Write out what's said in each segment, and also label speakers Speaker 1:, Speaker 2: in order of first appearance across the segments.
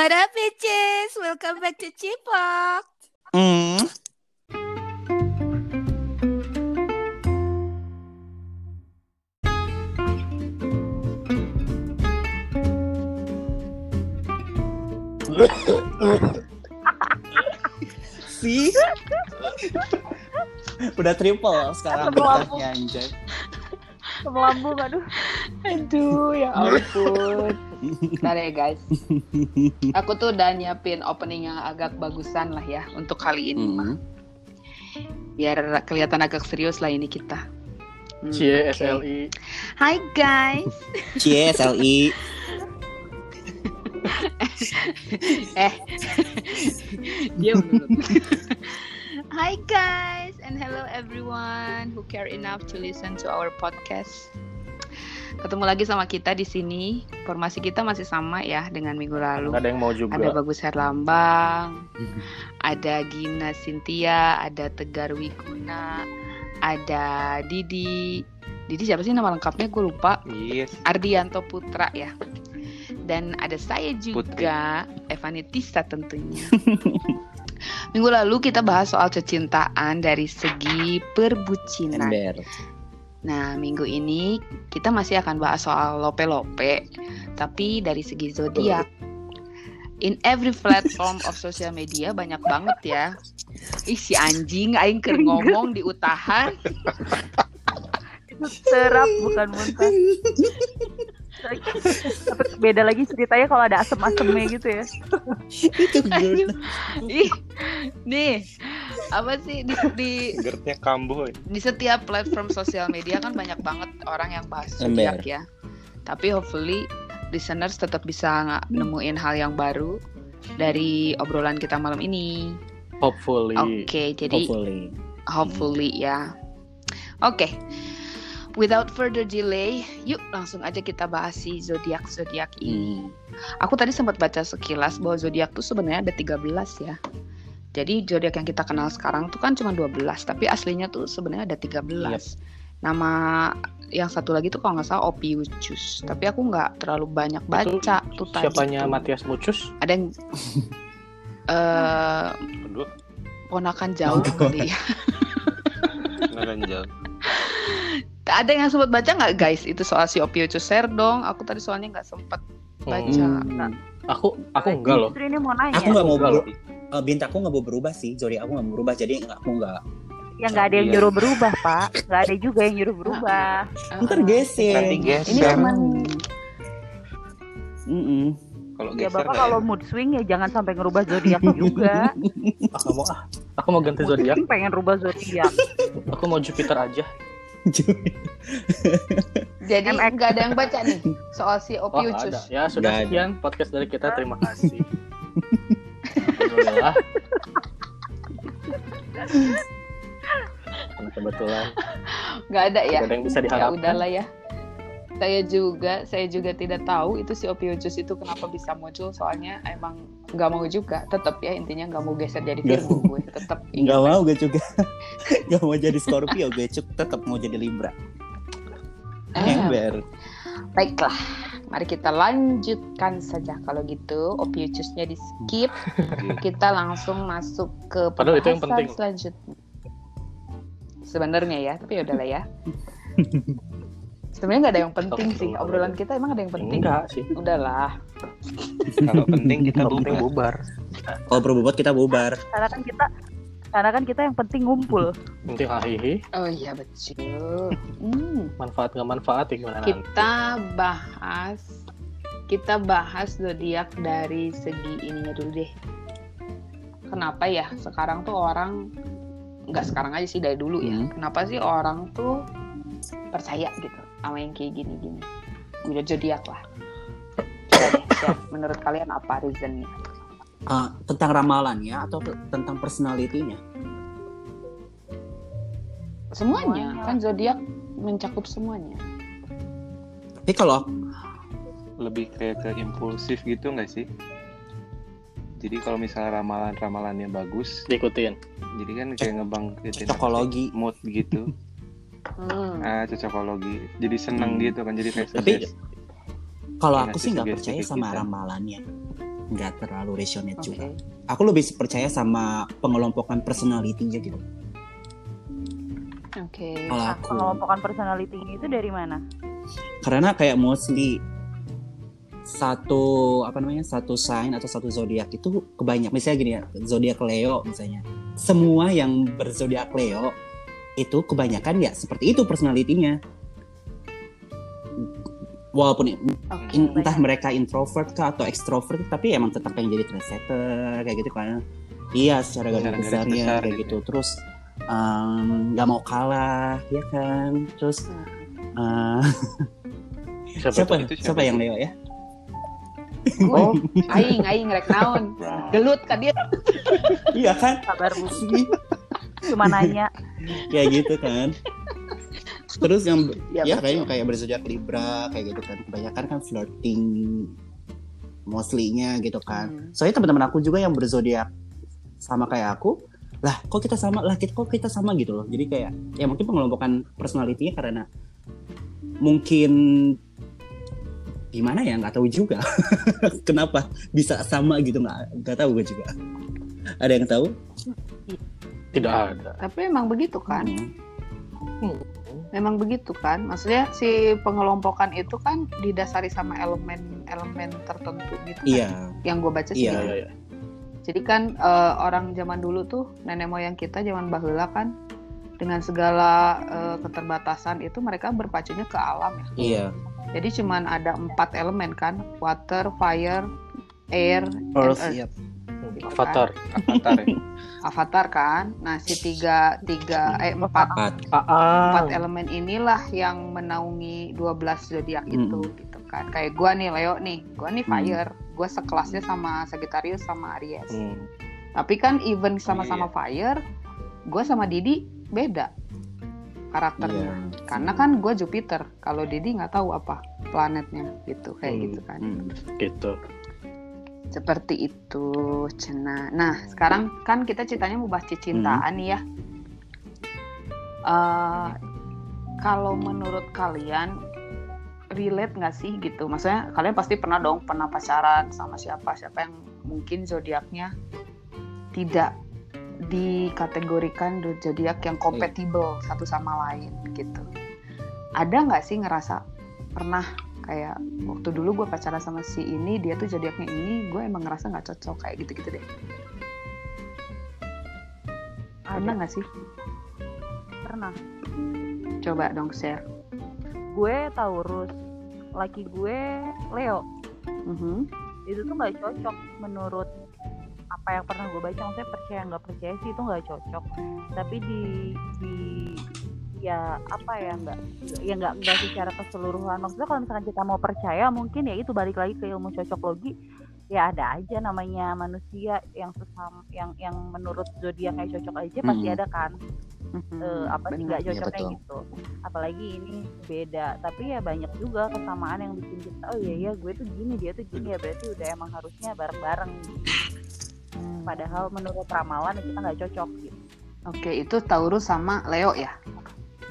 Speaker 1: What up, bitches? Welcome back to Cipok.
Speaker 2: Hmm. Si Udah triple sekarang betahnya anjay.
Speaker 3: Melambung aduh.
Speaker 4: Aduh, ya ampun. Bentar ya guys. Aku tuh udah nyiapin opening yang agak bagusan lah ya untuk kali ini.
Speaker 2: Hmm.
Speaker 4: Biar kelihatan agak serius lah ini kita. Hmm,
Speaker 3: Cie
Speaker 4: oke.
Speaker 3: SLI.
Speaker 4: Hai guys.
Speaker 2: Cie SLI.
Speaker 4: eh. Diam dulu. Hi guys and hello everyone who care enough to listen to our podcast. Ketemu lagi sama kita di sini. Formasi kita masih sama ya dengan minggu lalu.
Speaker 3: Ada yang mau juga.
Speaker 4: Ada Bagus Herlambang, ada Gina Cynthia, ada Tegar Wiguna, ada Didi. Didi siapa sih nama lengkapnya? Gue lupa.
Speaker 5: Yes.
Speaker 4: Ardianto Putra ya. Dan ada saya juga, Evani Tisa tentunya. Minggu lalu kita bahas soal kecintaan dari segi perbucinan.
Speaker 2: Ember.
Speaker 4: Nah, minggu ini kita masih akan bahas soal lope-lope, tapi dari segi zodiak. In every platform of social media banyak banget ya. Ih si anjing aing keur ngomong di utahan.
Speaker 3: Serap bukan muntah. Tapi beda lagi ceritanya kalau ada asem-asemnya gitu ya.
Speaker 2: Itu
Speaker 4: nih apa sih di, di
Speaker 5: kambuh.
Speaker 4: di setiap platform sosial media kan banyak banget orang yang bahas zodiak ya. Tapi hopefully listeners tetap bisa nggak nemuin hal yang baru dari obrolan kita malam ini.
Speaker 3: Hopefully.
Speaker 4: Oke, jadi
Speaker 2: Hopefully.
Speaker 4: hopefully ya. Oke. Without further delay, yuk langsung aja kita bahas si zodiak zodiak ini. Aku tadi sempat baca sekilas bahwa zodiak tuh sebenarnya ada 13 ya. Jadi zodiak yang kita kenal sekarang tuh kan cuma 12, tapi aslinya tuh sebenarnya ada 13. Nama yang satu lagi tuh kalau nggak salah Ophiuchus, tapi aku nggak terlalu banyak baca tuh tadi.
Speaker 3: Siapanya
Speaker 4: tuh.
Speaker 3: Matias Mucus?
Speaker 4: Ada yang eh
Speaker 5: Aduh,
Speaker 4: ponakan jauh kali ya.
Speaker 5: kenalan jauh.
Speaker 4: Ada yang sempat baca nggak guys itu soal si Ophiuchus Share dong? Aku tadi soalnya nggak sempat baca.
Speaker 2: Hmm.
Speaker 3: Aku aku enggak loh. Ini mau nanya.
Speaker 2: Aku nggak mau
Speaker 3: Enggak
Speaker 2: berubah. Uh, bintangku nggak mau berubah sih. Zodiak aku nggak mau berubah. Jadi nggak- aku nggak.
Speaker 3: Ya nggak ada yang
Speaker 5: Iya.
Speaker 3: nyuruh berubah pak. Nggak ada juga yang nyuruh berubah.
Speaker 4: Ah,
Speaker 2: Ntar
Speaker 4: ah.
Speaker 2: geser.
Speaker 5: Nanti geser.
Speaker 4: Ini cuman
Speaker 2: Mm-mm.
Speaker 5: Kalau
Speaker 3: Ya
Speaker 5: geser
Speaker 3: bapak kalau
Speaker 5: enak.
Speaker 3: mood swing ya jangan sampai ngerubah zodiak juga. Aku mau ah. Aku mau ganti
Speaker 4: ya.
Speaker 3: ya. pengen rubah zodiak. Aku mau Jupiter aja.
Speaker 4: jadi nggak ada yang baca nih soal si
Speaker 3: Oh
Speaker 4: Ophiuchus.
Speaker 3: ada. Ya sudah
Speaker 2: ada.
Speaker 3: sekian podcast dari kita. Terima kasih. Alhamdulillah. Karena kebetulan
Speaker 4: Nggak ada ya.
Speaker 3: tidak ada yang bisa
Speaker 4: Ya
Speaker 3: diharapkan.
Speaker 4: udahlah ya. Saya juga, saya juga tidak tahu itu si Ophiuchus itu kenapa bisa muncul. Soalnya emang nggak mau juga. Tetap ya intinya nggak mau geser jadi Virgo gue. Tetap
Speaker 2: Nggak mau gue juga. Nggak mau jadi Scorpio. Gue cuk tetap mau jadi Libra.
Speaker 4: Ah,
Speaker 2: Ember.
Speaker 4: Baiklah, mari kita lanjutkan saja kalau gitu. Ophiuchusnya di skip. kita langsung masuk ke
Speaker 3: Padahal itu yang
Speaker 4: pembahasan
Speaker 3: penting.
Speaker 4: selanjutnya. Sebenarnya ya, tapi ya udahlah ya. Sebenarnya nggak ada yang penting sih. Obrolan kita emang ada yang penting.
Speaker 3: Enggak sih.
Speaker 4: Udahlah.
Speaker 5: Kalau penting kita
Speaker 2: Kalau penting
Speaker 5: bubar.
Speaker 2: Kalau berbobot kita bubar.
Speaker 3: Karena kan kita karena kan kita yang penting ngumpul. Penting hahihi.
Speaker 4: Oh iya betul. Hmm.
Speaker 3: Manfaat nggak manfaat ya gimana nanti?
Speaker 4: Kita bahas kita bahas zodiak dari segi ininya dulu deh. Kenapa ya sekarang tuh orang nggak sekarang aja sih dari dulu ya.
Speaker 2: Hmm.
Speaker 4: Kenapa sih orang tuh percaya gitu sama yang kayak gini-gini? Udah zodiak lah. Chef, menurut kalian apa reasonnya?
Speaker 2: Uh, tentang ramalan ya atau te- tentang personalitinya?
Speaker 4: Semuanya,
Speaker 3: Semuanya.
Speaker 4: kan zodiak mencakup semuanya.
Speaker 2: Tapi kalau
Speaker 5: Lebih kayak ke impulsif gitu nggak sih? Jadi kalau misalnya ramalan-ramalannya bagus,
Speaker 3: Diikutin.
Speaker 5: jadi kan kayak ngebangkitin
Speaker 2: Cocokologi.
Speaker 5: mood gitu.
Speaker 4: Hmm.
Speaker 5: Ah, cocokologi. Jadi seneng
Speaker 2: Hmm.
Speaker 5: gitu kan jadi face
Speaker 2: Tapi- kalau
Speaker 5: Iya,
Speaker 2: aku sih nggak percaya sama
Speaker 5: gitu.
Speaker 2: ramalannya. nggak terlalu resonate
Speaker 4: Oke.
Speaker 2: juga. Aku lebih percaya sama pengelompokan personality-nya gitu.
Speaker 4: Oke.
Speaker 2: Kalau
Speaker 3: Nah,
Speaker 2: aku,
Speaker 3: pengelompokan personality itu dari mana?
Speaker 2: karena kayak mostly satu apa namanya satu sign atau satu zodiak itu kebanyak misalnya gini ya zodiak Leo misalnya semua yang berzodiak Leo itu kebanyakan ya seperti itu personalitinya. Walaupun
Speaker 4: Oke.
Speaker 2: in- entah mereka introvert kah atau extrovert tapi emang tetap pengen jadi trendsetter kayak gitu kan. Iya secara garis besarnya
Speaker 5: besar
Speaker 2: kayak
Speaker 5: gitu.
Speaker 2: gitu. Terus nggak mau kalah ya kan. Terus eh,
Speaker 5: Siapa,
Speaker 2: siapa?
Speaker 5: Itu
Speaker 2: siapa yang Leo ya?
Speaker 4: Oh, aing aing rek naon. Gelut ka dia.
Speaker 2: iya kan?
Speaker 3: Kabar cuma nanya.
Speaker 2: kayak gitu kan. Terus yang
Speaker 4: Ya,
Speaker 2: ya kayak kayak berzodiak Libra kayak gitu kan. Kebanyakan kan flirting mostly-nya gitu kan.
Speaker 4: Hmm.
Speaker 2: soalnya teman-teman aku juga yang berzodiak sama kayak aku lah kok kita sama lah kita kok kita sama gitu loh. Jadi kayak ya mungkin pengelompokan personality-nya karena mungkin gimana ya nggak tahu juga. Kenapa bisa sama gitu nggak nggak tahu gue juga. Ada yang tahu
Speaker 5: Tidak ada.
Speaker 4: Tapi emang begitu kan?
Speaker 2: Hmm.
Speaker 4: Memang begitu kan? Maksudnya si pengelompokan itu kan didasari sama elemen-elemen tertentu gitu kan?
Speaker 2: iya
Speaker 4: Yang gue baca sih.
Speaker 2: Iya.
Speaker 4: gitu.
Speaker 5: Iya, iya.
Speaker 4: Jadi kan eh, orang zaman dulu tuh nenek moyang kita zaman bahula kan dengan segala eh, keterbatasan itu mereka berpacunya ke alam ya.
Speaker 2: iya
Speaker 4: Jadi cuman ada empat elemen kan, water, fire, air, and
Speaker 2: Earth,
Speaker 4: earth. Gitu kan.
Speaker 5: Avatar. Avatar ya.
Speaker 4: Avatar kan. Nah si tiga tiga eh empat
Speaker 2: Empat.
Speaker 4: empat
Speaker 5: Ah,
Speaker 4: elemen inilah yang menaungi 12 zodiak
Speaker 2: Hmm.
Speaker 4: itu gitu kan. Kayak gua nih Leo nih, gua nih
Speaker 2: Hmm.
Speaker 4: fire. Gua sekelasnya sama Sagittarius sama Aries.
Speaker 5: hmm.
Speaker 4: Tapi kan even sama-sama
Speaker 2: Iya.
Speaker 4: fire, gue sama Didi beda karakternya.
Speaker 2: Iya.
Speaker 4: Karena kan gue Jupiter, kalau Didi nggak tahu apa planetnya gitu, kayak
Speaker 5: Hmm.
Speaker 4: gitu kan.
Speaker 2: Hmm.
Speaker 5: gitu.
Speaker 4: Seperti itu, Cena. Nah, sekarang kan kita ceritanya mau bahas cintaan nih ya. Eh, kalau menurut kalian relate nggak sih gitu? Maksudnya kalian pasti pernah dong pernah pacaran sama siapa siapa yang mungkin zodiaknya tidak dikategorikan zodiak yang kompatibel satu sama lain gitu. Ada nggak sih ngerasa pernah kayak waktu dulu gue pacaran sama si ini dia tuh zodiaknya ini gue emang ngerasa nggak cocok kayak gitu-gitu deh. Pernah nggak sih?
Speaker 3: Pernah.
Speaker 4: Coba dong share.
Speaker 3: Gue Taurus, laki gue Leo.
Speaker 4: Mhm.
Speaker 3: Itu tuh nggak cocok menurut apa yang pernah gue baca. Maksudnya percaya nggak percaya sih itu nggak cocok. Tapi di di ya apa ya nggak ya nggak nggak secara keseluruhan maksudnya kalau misalkan kita mau percaya mungkin ya itu balik lagi ke ilmu cocok logi ya ada aja namanya manusia yang sesama yang yang menurut zodiak kayak cocok aja pasti
Speaker 2: Hmm.
Speaker 3: ada kan
Speaker 4: Mhm.
Speaker 3: eh, apa sih nggak
Speaker 2: Iya,
Speaker 3: cocoknya
Speaker 2: betul.
Speaker 3: gitu apalagi ini beda tapi ya banyak juga kesamaan yang bikin kita oh iya iya gue tuh gini dia tuh gini ya berarti udah emang harusnya bareng-bareng padahal menurut ramalan ya kita nggak cocok gitu
Speaker 4: Oke, itu Taurus sama Leo ya.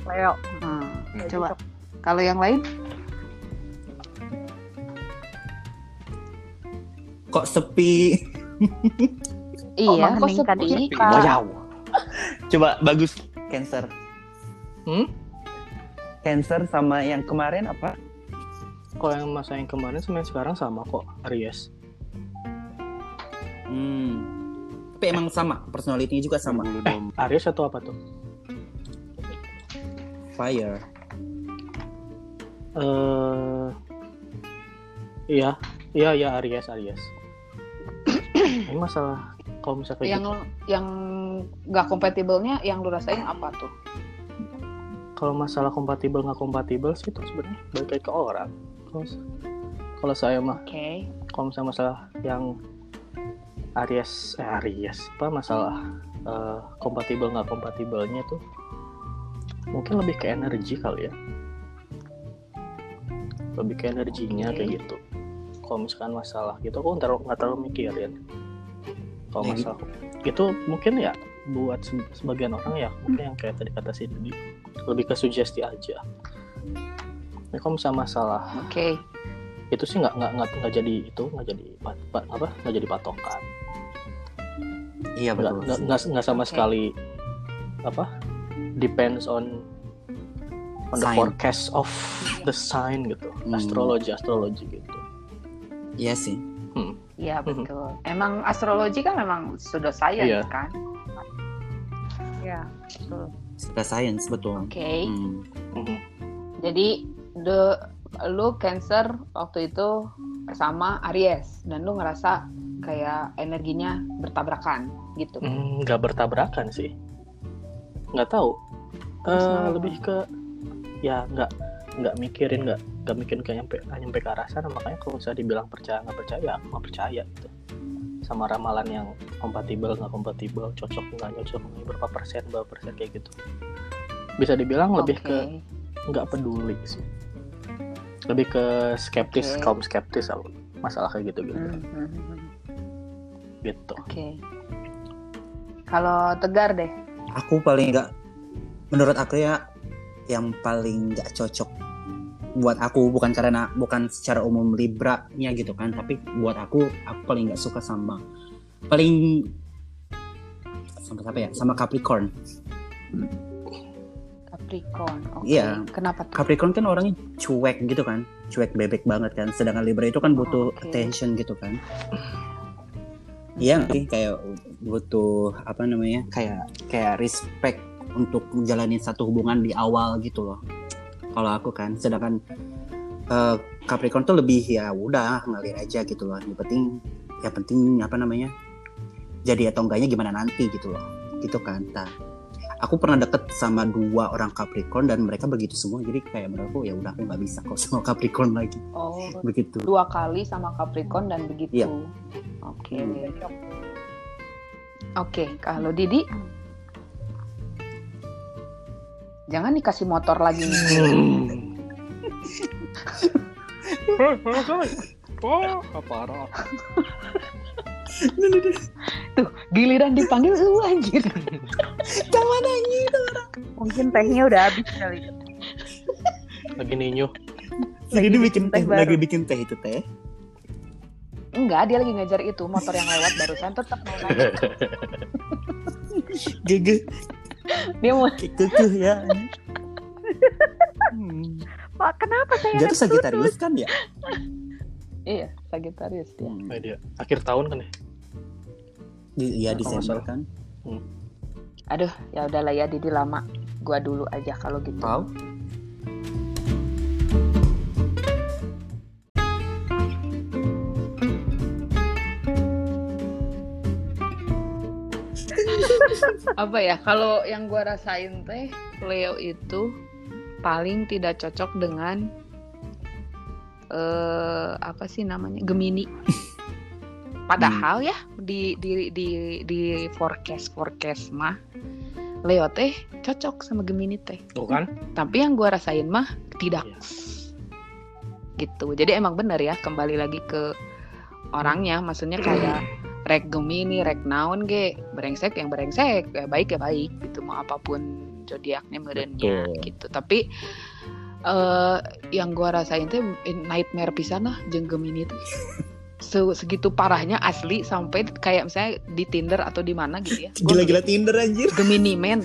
Speaker 3: Leo
Speaker 4: Hmm,
Speaker 3: nggak
Speaker 4: Coba kalau yang lain?
Speaker 2: kok sepi
Speaker 4: Iya, kok sepi?
Speaker 5: Pak.
Speaker 2: wow coba bagus cancer
Speaker 5: Hmm?
Speaker 2: cancer sama yang kemarin apa
Speaker 5: Kalau yang masa yang kemarin sama yang sekarang sama kok Aries.
Speaker 2: hmm. tapi emang sama personality juga sama
Speaker 5: domba. Aries atau apa tuh?
Speaker 2: Fire
Speaker 5: Eh iya, iya iya Aries Aries. Ini masalah kalau misalnya
Speaker 4: yang
Speaker 5: gitu,
Speaker 4: yang nggak kompatibelnya yang lu rasain apa tuh?
Speaker 5: kalau masalah kompatibel nggak kompatibel sih itu sebenarnya balik lagi ke orang. Kalau kalau saya mah
Speaker 4: Oke.
Speaker 5: kalau misalnya masalah yang Aries eh Aries apa masalah eh, kompatibel nggak kompatibelnya tuh mungkin lebih ke energi kali ya lebih ke energinya
Speaker 4: Oke.
Speaker 5: kayak gitu kalau misalkan masalah gitu aku nggak terlalu, nggak terlalu mikirin kalau
Speaker 2: Ya,
Speaker 5: masalah itu mungkin ya buat se- sebagian orang ya mungkin yang kayak tadi kata si Didi lebih ke sugesti aja Nah, kalau misalnya masalah
Speaker 4: Oke.
Speaker 5: itu sih nggak nggak nggak jadi itu nggak jadi pat- pat- apa nggak jadi patokan
Speaker 2: Iya betul.
Speaker 5: nggak nggak sama
Speaker 4: Oke.
Speaker 5: sekali apa depends on on the
Speaker 2: Sign.
Speaker 5: forecast of the sign gitu
Speaker 2: Hmm.
Speaker 5: astrologi astrologi gitu
Speaker 2: Iya sih.
Speaker 4: Iya betul. Emang astrologi kan memang sudah science
Speaker 5: Iya.
Speaker 4: kan.
Speaker 3: ya betul
Speaker 2: Sudah science betul.
Speaker 4: Oke.
Speaker 2: Hmm.
Speaker 5: Mhm.
Speaker 4: Jadi the lu Cancer waktu itu sama Aries dan lu ngerasa kayak energinya bertabrakan gitu.
Speaker 5: Hmm, nggak bertabrakan sih nggak tahu
Speaker 4: kenapa?
Speaker 5: lebih ke ya nggak nggak mikirin nggak nggak mikirin kayak nyampe nyampe ke arah sana makanya kalau misalnya dibilang percaya nggak percaya aku nggak percaya gitu sama ramalan yang kompatibel nggak kompatibel cocok nggak cocok berapa persen berapa persen kayak gitu bisa dibilang lebih
Speaker 4: Oke.
Speaker 5: ke nggak peduli sih lebih ke skeptis
Speaker 4: Oke.
Speaker 5: kaum skeptis aku masalah kayak gitu gitu
Speaker 4: Hmm, hmm,
Speaker 5: gitu
Speaker 4: Oke. Kalau Tegar deh.
Speaker 2: Aku paling nggak, menurut aku ya, yang paling nggak cocok buat aku bukan karena bukan secara umum Libra-nya gitu kan, tapi buat aku aku paling nggak suka sama paling sama apa ya? Sama Capricorn.
Speaker 4: Capricorn. Oke.
Speaker 2: Iya.
Speaker 4: Kenapa tuh?
Speaker 2: Capricorn kan orangnya cuek gitu kan, cuek bebek banget kan. Sedangkan Libra itu kan butuh
Speaker 4: Oh, oke.
Speaker 2: attention gitu kan. Iya sih kayak butuh apa namanya kayak kayak respect untuk menjalani satu hubungan di awal gitu loh. Kalau aku kan, sedangkan eh, Capricorn tuh lebih ya udah ngalir aja gitu loh. Yang penting ya penting apa namanya jadi atau enggaknya gimana nanti gitu loh. Gitu kan. Nah, aku pernah deket sama dua orang Capricorn dan mereka begitu semua jadi kayak menurutku ya udah aku nggak bisa kok sama Capricorn lagi
Speaker 4: Oh,
Speaker 2: begitu
Speaker 4: dua kali sama Capricorn dan begitu.
Speaker 2: Iya.
Speaker 4: Oke.
Speaker 2: Hmm.
Speaker 4: Oke, kalau Didi Jangan dikasih motor lagi nih.
Speaker 5: Oh, parah.
Speaker 4: Tuh, giliran dipanggil lu anjir.
Speaker 3: mungkin tehnya udah habis kali
Speaker 5: Lagi ninyu.
Speaker 2: lagi
Speaker 3: Lagi
Speaker 2: bikin teh
Speaker 3: baru.
Speaker 2: lagi bikin teh itu teh
Speaker 4: Enggak, dia lagi ngejar itu motor yang lewat barusan tetap mau naik.
Speaker 2: gege
Speaker 4: Dia mau
Speaker 2: kekeh ya Hmm.
Speaker 3: pak kenapa saya
Speaker 2: dia tuh Sagittarius kan ya
Speaker 4: iya, Sagittarius dia.
Speaker 2: Hmm.
Speaker 5: Nah, dia akhir tahun kan ya?
Speaker 2: Di- Iya
Speaker 5: Kalau
Speaker 2: Desember kan
Speaker 4: Aduh, ya udahlah ya Didi lama. Gua dulu aja kalau gitu.
Speaker 2: kau
Speaker 4: apa ya kalau yang gua rasain teh Leo itu paling tidak cocok dengan eh apa sih namanya Gemini padahal ya di di di di forecast forecast mah Leo teh cocok sama Gemini teh.
Speaker 5: Tuh kan?
Speaker 4: tapi yang gua rasain mah tidak.
Speaker 5: Iya.
Speaker 4: gitu. Jadi emang benar ya kembali lagi ke orangnya. Maksudnya kayak rek gemini rek naon ge brengsek yang brengsek ya baik ya baik gitu. Mau apa pun zodiaknya merenya gitu. Tapi eh yang gua rasain tuh nightmare pisan lah jeung gemini tuh Se- segitu parahnya asli sampai kayak misalnya di Tinder atau di mana gitu ya.
Speaker 2: Gila-gila Tinder anjir.
Speaker 4: Gemini men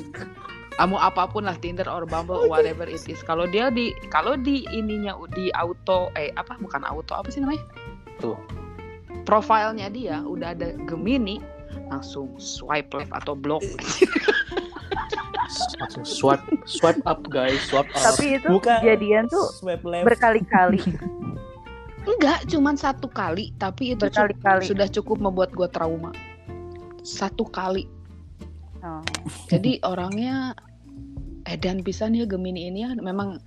Speaker 4: kamu apa pun lah Tinder or Bumble whatever it is. Kalau dia di kalau di ininya di auto eh apa? Bukan auto apa sih namanya?
Speaker 5: Tuh.
Speaker 4: profilnya dia udah ada Gemini langsung swipe left atau block.
Speaker 5: Langsung swipe swipe up guys, swipe up.
Speaker 3: tapi itu
Speaker 2: Bukan.
Speaker 3: kejadian tuh
Speaker 2: swipe left.
Speaker 3: berkali-kali
Speaker 4: enggak cuman satu kali tapi itu cu-
Speaker 3: berkali-kali.
Speaker 4: sudah cukup membuat gue trauma. Satu kali.
Speaker 3: Oh.
Speaker 4: jadi orangnya edan pisan ya Gemini ini ya. Memang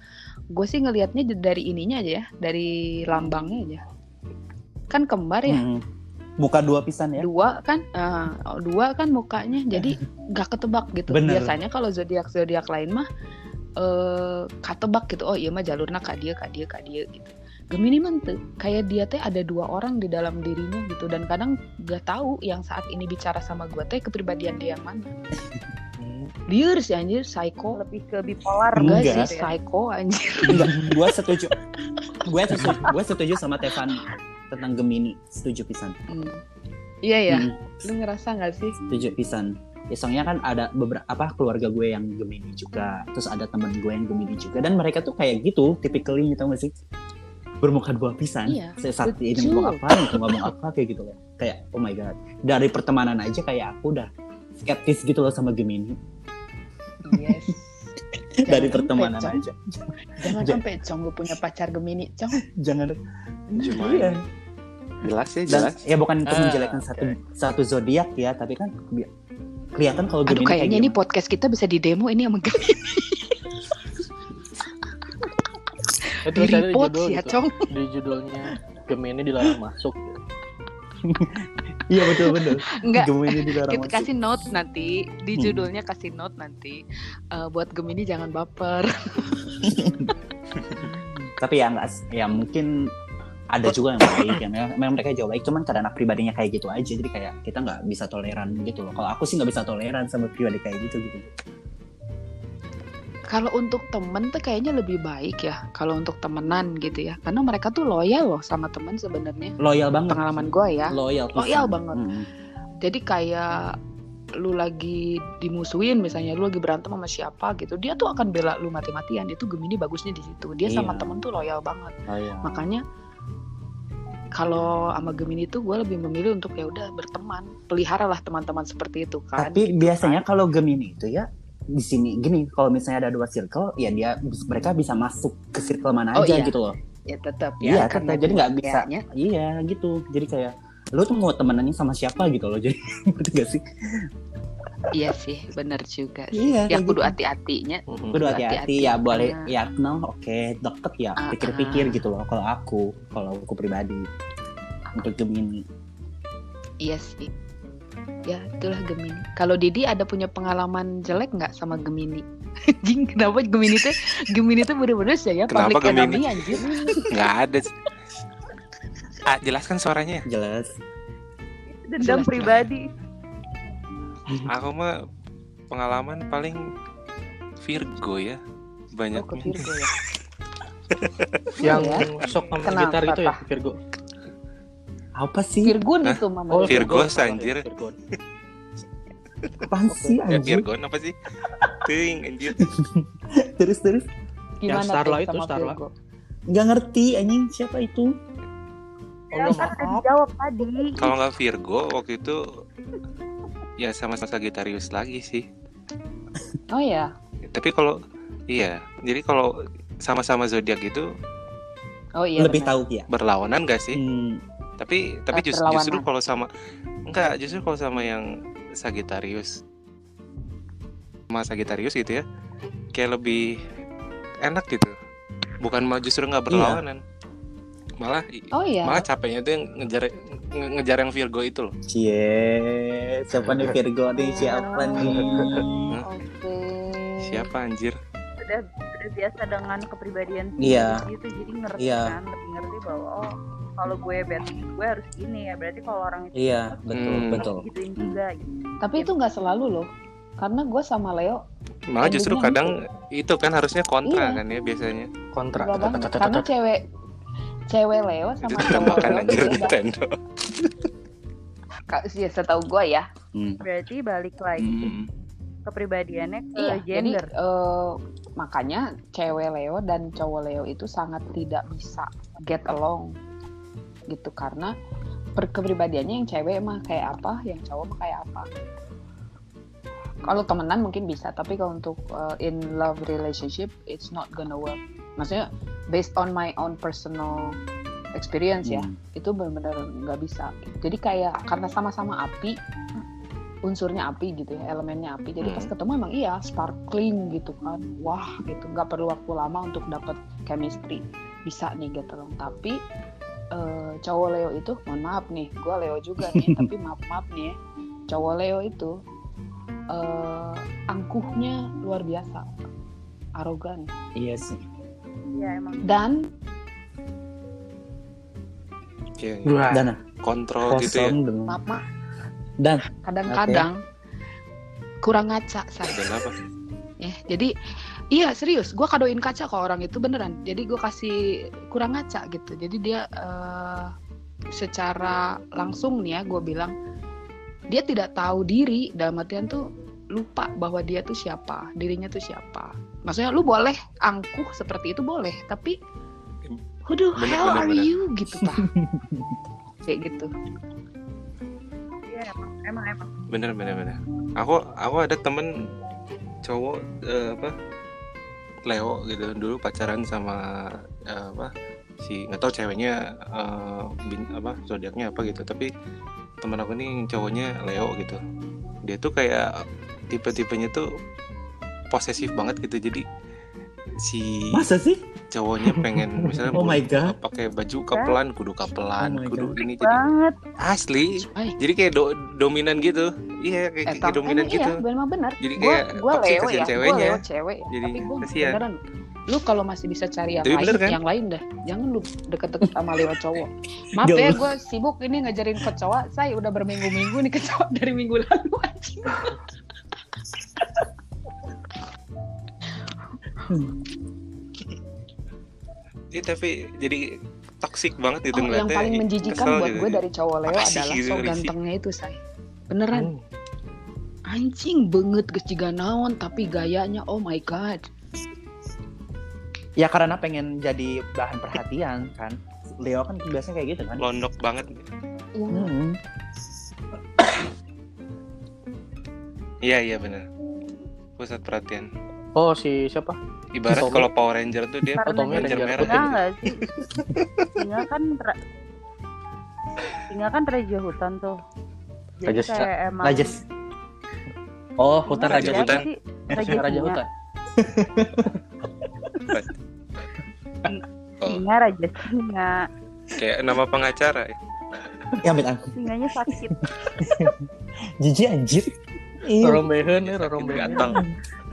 Speaker 4: gue sih ngelihatnya dari ininya aja ya dari lambangnya aja. Kan kembar ya.
Speaker 2: Hmm. buka dua pisan ya?
Speaker 4: Dua kan eh, dua kan mukanya. Jadi nggak ketebak gitu.
Speaker 2: Bener.
Speaker 4: biasanya kalau zodiak zodiak lain mah eh ketebak gitu. Oh iya mah jalurnya kak dia kak dia kak dia gitu Gemini mah tuh kayak dia teh ada dua orang di dalam dirinya gitu. Dan kadang gak tahu yang saat ini bicara sama gue teh kepribadian dia yang mana. Liar sih anjir psycho.
Speaker 3: Lebih ke bipolar
Speaker 2: Enggak.
Speaker 4: enggak sih
Speaker 3: ya.
Speaker 4: psycho anjir.
Speaker 2: Enggak gua setuju. Gue setuju, gue setuju sama Tevan tentang Gemini. Setuju pisan.
Speaker 4: Hmm. Iya ya,
Speaker 2: Hmm,
Speaker 4: lu ngerasa nggak sih?
Speaker 2: setuju pisan. Ya soalnya kan ada beberapa apa keluarga gue yang Gemini juga. Terus ada teman gue yang Gemini juga. Dan mereka tuh kayak gitu typically gitu gak sih bermuka dua pisan
Speaker 4: Iya,
Speaker 2: saya saat ini ngomong apa ngomong apa kayak gitu loh kayak oh my god dari pertemanan aja kayak aku udah skeptis gitu loh sama Gemini
Speaker 4: Yes.
Speaker 2: dari pertemanan aja.
Speaker 4: Jangan
Speaker 2: Ja-
Speaker 4: sampai Cong lu punya pacar Gemini, Cong.
Speaker 2: jangan
Speaker 6: Cuma
Speaker 2: iya.
Speaker 6: jelas sih
Speaker 2: dan
Speaker 6: jelas.
Speaker 2: ya bukan untuk
Speaker 5: Ah,
Speaker 2: menjelekkan satu satu zodiak ya tapi kan kelihatan kalau
Speaker 4: Aduh
Speaker 2: Gemini kayak
Speaker 4: kayaknya ini
Speaker 2: gimana.
Speaker 4: podcast kita bisa di demo ini sama Gemini.
Speaker 5: Eh,
Speaker 4: Di
Speaker 5: ada di judul
Speaker 4: ya,
Speaker 5: gitu.
Speaker 4: Cong.
Speaker 5: di judulnya Gemini dilarang masuk
Speaker 2: iya betul betul
Speaker 4: Enggak.
Speaker 2: Gemini dilarang
Speaker 4: Kita
Speaker 2: masuk.
Speaker 4: kasih note nanti di
Speaker 2: Hmm.
Speaker 4: judulnya kasih note nanti Eh, buat Gemini jangan baper.
Speaker 2: tapi ya enggak ya mungkin ada juga yang baik ya memang memang mereka jauh baik cuman karena pribadinya kayak gitu aja jadi kayak kita nggak bisa toleran gitu loh kalau aku sih nggak bisa toleran sama pribadi kayak gitu gitu
Speaker 4: Kalau untuk temen tuh kayaknya lebih baik ya kalau untuk temenan gitu ya. Karena mereka tuh loyal loh sama temen sebenarnya.
Speaker 2: loyal banget
Speaker 4: Pengalaman gue ya.
Speaker 2: loyal.
Speaker 4: Loyal banget.
Speaker 2: Mm-mm.
Speaker 4: Jadi kayak lu lagi dimusuhin misalnya lu lagi berantem sama siapa gitu dia tuh akan bela lu mati-matian itu Gemini bagusnya di situ dia sama
Speaker 2: Iya.
Speaker 4: temen tuh loyal banget
Speaker 2: loyal
Speaker 4: makanya kalau sama Gemini tuh gue lebih memilih untuk ya udah berteman peliharalah teman-teman seperti itu kan
Speaker 2: tapi biasanya kalau Gemini itu ya di sini gini kalau misalnya ada dua circle ya dia mereka bisa masuk ke circle mana
Speaker 4: Oh,
Speaker 2: aja
Speaker 4: iya.
Speaker 2: gitu loh
Speaker 4: ya tetap
Speaker 2: Iya,
Speaker 4: ya karena
Speaker 2: tetap. Jadi nggak bisa.
Speaker 4: kayaknya
Speaker 2: iya gitu jadi kayak lu tuh mau temenannya sama siapa gitu loh jadi ngerti gak sih
Speaker 4: iya sih bener juga sih.
Speaker 2: Iya,
Speaker 4: ya
Speaker 2: kayak
Speaker 4: kudu
Speaker 2: gitu.
Speaker 4: hati-hatinya.
Speaker 2: Kudu
Speaker 4: Hati-hati.
Speaker 2: ya boleh
Speaker 4: Karena-
Speaker 2: ya kenal oke deket ya
Speaker 4: Ah,
Speaker 2: pikir-pikir
Speaker 4: ah.
Speaker 2: gitu loh kalau aku kalau aku pribadi untuk Gemini
Speaker 4: iya sih ya itulah Gemini kalau Didi ada punya pengalaman jelek nggak sama Gemini Jing, kenapa Gemini tuh Gemini tuh bener-bener sih ya
Speaker 6: Kenapa
Speaker 4: public
Speaker 6: Gemini?
Speaker 4: enemy anjir
Speaker 6: Nggak ada. Ah, jelaskan suaranya.
Speaker 2: jelas
Speaker 3: Dendam
Speaker 4: Jelas.
Speaker 3: pribadi.
Speaker 6: Aku mah pengalaman paling Virgo ya.
Speaker 4: oh,
Speaker 6: Banyak.
Speaker 4: ke Virgo ya
Speaker 5: yang
Speaker 4: ya?
Speaker 5: sok sama
Speaker 4: Kenapa,
Speaker 5: gitar itu ya? Virgo
Speaker 2: apa sih
Speaker 4: Virgun
Speaker 6: Hah?
Speaker 4: itu mama
Speaker 5: Oh,
Speaker 6: Virgo, anjir.
Speaker 5: Virgo.
Speaker 2: apaan sih anjir
Speaker 6: Virgon apa sih? Ting, anjir.
Speaker 2: terus terus
Speaker 4: gimana
Speaker 5: Yang Starla itu,
Speaker 4: sama
Speaker 5: Starla.
Speaker 4: Virgo
Speaker 2: nggak ngerti anjing siapa itu
Speaker 5: Oh,
Speaker 3: Ya kan udah dijawab tadi.
Speaker 6: Kalau nggak Virgo waktu itu ya sama-sama Sagittarius lagi sih.
Speaker 4: oh ya
Speaker 6: Tapi kalau iya, jadi kalau sama-sama zodiak itu
Speaker 4: oh iya
Speaker 2: lebih
Speaker 4: benar.
Speaker 2: tahu ya
Speaker 6: berlawanan gak sih?
Speaker 2: hmm,
Speaker 6: Tapi tapi jus-
Speaker 4: berlawanan.
Speaker 6: justru kalau sama enggak, justru kalau sama yang Sagittarius sama Sagittarius gitu ya, kayak lebih enak gitu. Bukan malah justru nggak berlawanan. Malah
Speaker 4: oh iya
Speaker 6: malah capeknya tuh yang ngejar nge- ngejar yang Virgo itu loh.
Speaker 2: cie siapa nih Virgo nih siapa nih
Speaker 4: oke
Speaker 6: Siapa anjir?
Speaker 3: Udah udah biasa dengan kepribadian
Speaker 2: Iya.
Speaker 3: gitu jadi ngerti
Speaker 2: Iya.
Speaker 3: kan, lebih ngerti bahwa oh kalau gue bad gue harus gini ya berarti kalau orang itu
Speaker 2: iya betul
Speaker 6: Hmm.
Speaker 2: betul
Speaker 3: gituin juga gitu.
Speaker 4: tapi itu nggak selalu loh karena gue sama Leo
Speaker 6: Malah justru kadang itu kan harusnya kontra
Speaker 4: Iya.
Speaker 6: kan ya biasanya.
Speaker 5: kontra
Speaker 4: karena cewek cewek Leo
Speaker 6: Itu
Speaker 4: sama cowok
Speaker 6: makan
Speaker 4: Leo
Speaker 6: anjir
Speaker 4: tuh beda.
Speaker 6: Nintendo.
Speaker 4: Ya setahu gue ya
Speaker 2: Hmm.
Speaker 3: Berarti balik lagi
Speaker 6: Hmm.
Speaker 3: kepribadiannya ke
Speaker 4: iya jadi
Speaker 3: gender.
Speaker 4: eh, makanya cewek Leo dan cowok Leo itu sangat tidak bisa get along gitu. Karena kepribadiannya yang cewek mah kayak apa yang cowok mah kayak apa. Kalau temenan mungkin bisa tapi kalau untuk uh, in love relationship it's not gonna work. Maksudnya based on my own personal experience ya
Speaker 2: Hmm.
Speaker 4: itu benar-benar nggak bisa. Jadi kayak karena sama-sama api unsurnya api gitu ya elemennya api jadi pas
Speaker 6: Hmm.
Speaker 4: ketemu emang iya sparkling gitu kan wah gitu. Nggak perlu waktu lama untuk dapet chemistry bisa nih gitu loh. Tapi eh, cowok Leo itu mohon maaf nih gue Leo juga nih tapi maaf maaf nih ya. Cowok Leo itu eh, angkuhnya luar biasa arogan.
Speaker 2: Iya sih.
Speaker 3: Iya emang.
Speaker 4: dan
Speaker 6: Kayak
Speaker 5: Wah,
Speaker 2: dan
Speaker 6: kontrol gitu ya.
Speaker 4: maaf maaf.
Speaker 2: Dan
Speaker 4: kadang-kadang kurang ngaca saya
Speaker 6: apa?
Speaker 4: ya jadi Iya serius, gue kadoin kaca ke orang itu beneran. Jadi gue kasih kurang ngaca gitu. Jadi dia eh, secara langsung nih ya gue bilang dia tidak tahu diri dalam artian tuh lupa bahwa dia tuh siapa, dirinya tuh siapa. Maksudnya lu boleh angkuh seperti itu boleh, tapi who the hell
Speaker 6: bener,
Speaker 4: are
Speaker 6: bener.
Speaker 4: you gitu pak? Kayak gitu.
Speaker 3: Iya emang emang emang.
Speaker 6: bener bener bener aku aku ada temen cowok eh, apa Leo gitu. Dulu pacaran sama eh, apa si nggak tahu ceweknya eh, bin apa zodiaknya apa gitu. Tapi temen aku nih cowoknya Leo gitu. Dia tuh kayak tipe-tipenya tuh posesif banget gitu. Jadi si
Speaker 2: Masa sih?
Speaker 6: Cowoknya pengen misalnya
Speaker 2: Oh my God.
Speaker 6: pakai baju kapelan kudu kapelan
Speaker 2: Oh
Speaker 6: kudu
Speaker 2: God.
Speaker 6: ini jadi
Speaker 3: Banget.
Speaker 6: asli
Speaker 4: Ay,
Speaker 6: jadi kayak do- dominan gitu iya kayak, kayak
Speaker 4: Etang.
Speaker 6: dominan
Speaker 4: Emang
Speaker 6: gitu
Speaker 4: iya, memang benar.
Speaker 6: Jadi
Speaker 4: Gua
Speaker 6: kayak
Speaker 4: gua
Speaker 6: toxic
Speaker 4: Leo ya, gua
Speaker 6: ceweknya.
Speaker 4: Leo cewek.
Speaker 6: Jadi
Speaker 4: Tapi gua beneran. Lu kalau masih bisa cari yang
Speaker 6: Tapi
Speaker 4: lain,
Speaker 6: bener kan?
Speaker 4: yang lain dah. Jangan lu deket-deket sama Leo cowok. Maaf
Speaker 2: Jauh.
Speaker 4: ya, gue sibuk ini ngajarin kecoa. Saya udah berminggu-minggu nih kecoa dari minggu lalu anjing.
Speaker 6: Iya tapi jadi toxic banget gitu
Speaker 4: Oh, yang paling menjijikan buat
Speaker 6: gitu.
Speaker 4: gue dari cowok Leo
Speaker 6: Apa sih
Speaker 4: adalah
Speaker 6: gitu,
Speaker 4: so gantengnya itu say. Beneran,
Speaker 5: Hmm.
Speaker 4: anjing banget geus jiga naon tapi gayanya oh my god.
Speaker 7: Ya karena pengen jadi bahan perhatian kan. Leo kan biasanya kayak gitu kan.
Speaker 6: Londok banget.
Speaker 4: Iya.
Speaker 7: Hmm.
Speaker 6: Iya iya benar. Pusat perhatian.
Speaker 5: Oh si siapa?
Speaker 6: Ibarat
Speaker 5: Tommy.
Speaker 6: kalau Power Ranger tuh dia
Speaker 5: Tommy
Speaker 6: Ranger
Speaker 5: Ranger
Speaker 6: merah.
Speaker 3: Singa
Speaker 6: gitu.
Speaker 3: nggak sih? Singa kan ra- Singa kan raja hutan tuh. Jadi
Speaker 5: Raja
Speaker 3: kayak emang
Speaker 7: Rajas. Oh, hutan
Speaker 6: Raja
Speaker 7: raja
Speaker 3: siapa
Speaker 6: hutan.
Speaker 3: sih?
Speaker 5: Raja,
Speaker 3: Raja,
Speaker 5: Raja. Hutan.
Speaker 6: Oh,
Speaker 3: Singa raja singa.
Speaker 6: kayak nama pengacara. ya.
Speaker 2: Ya amit aku.
Speaker 3: Singanya sakit.
Speaker 2: Jijik anjir. Iya.
Speaker 5: Rorombehen nih, rorombehen.
Speaker 6: Gatal.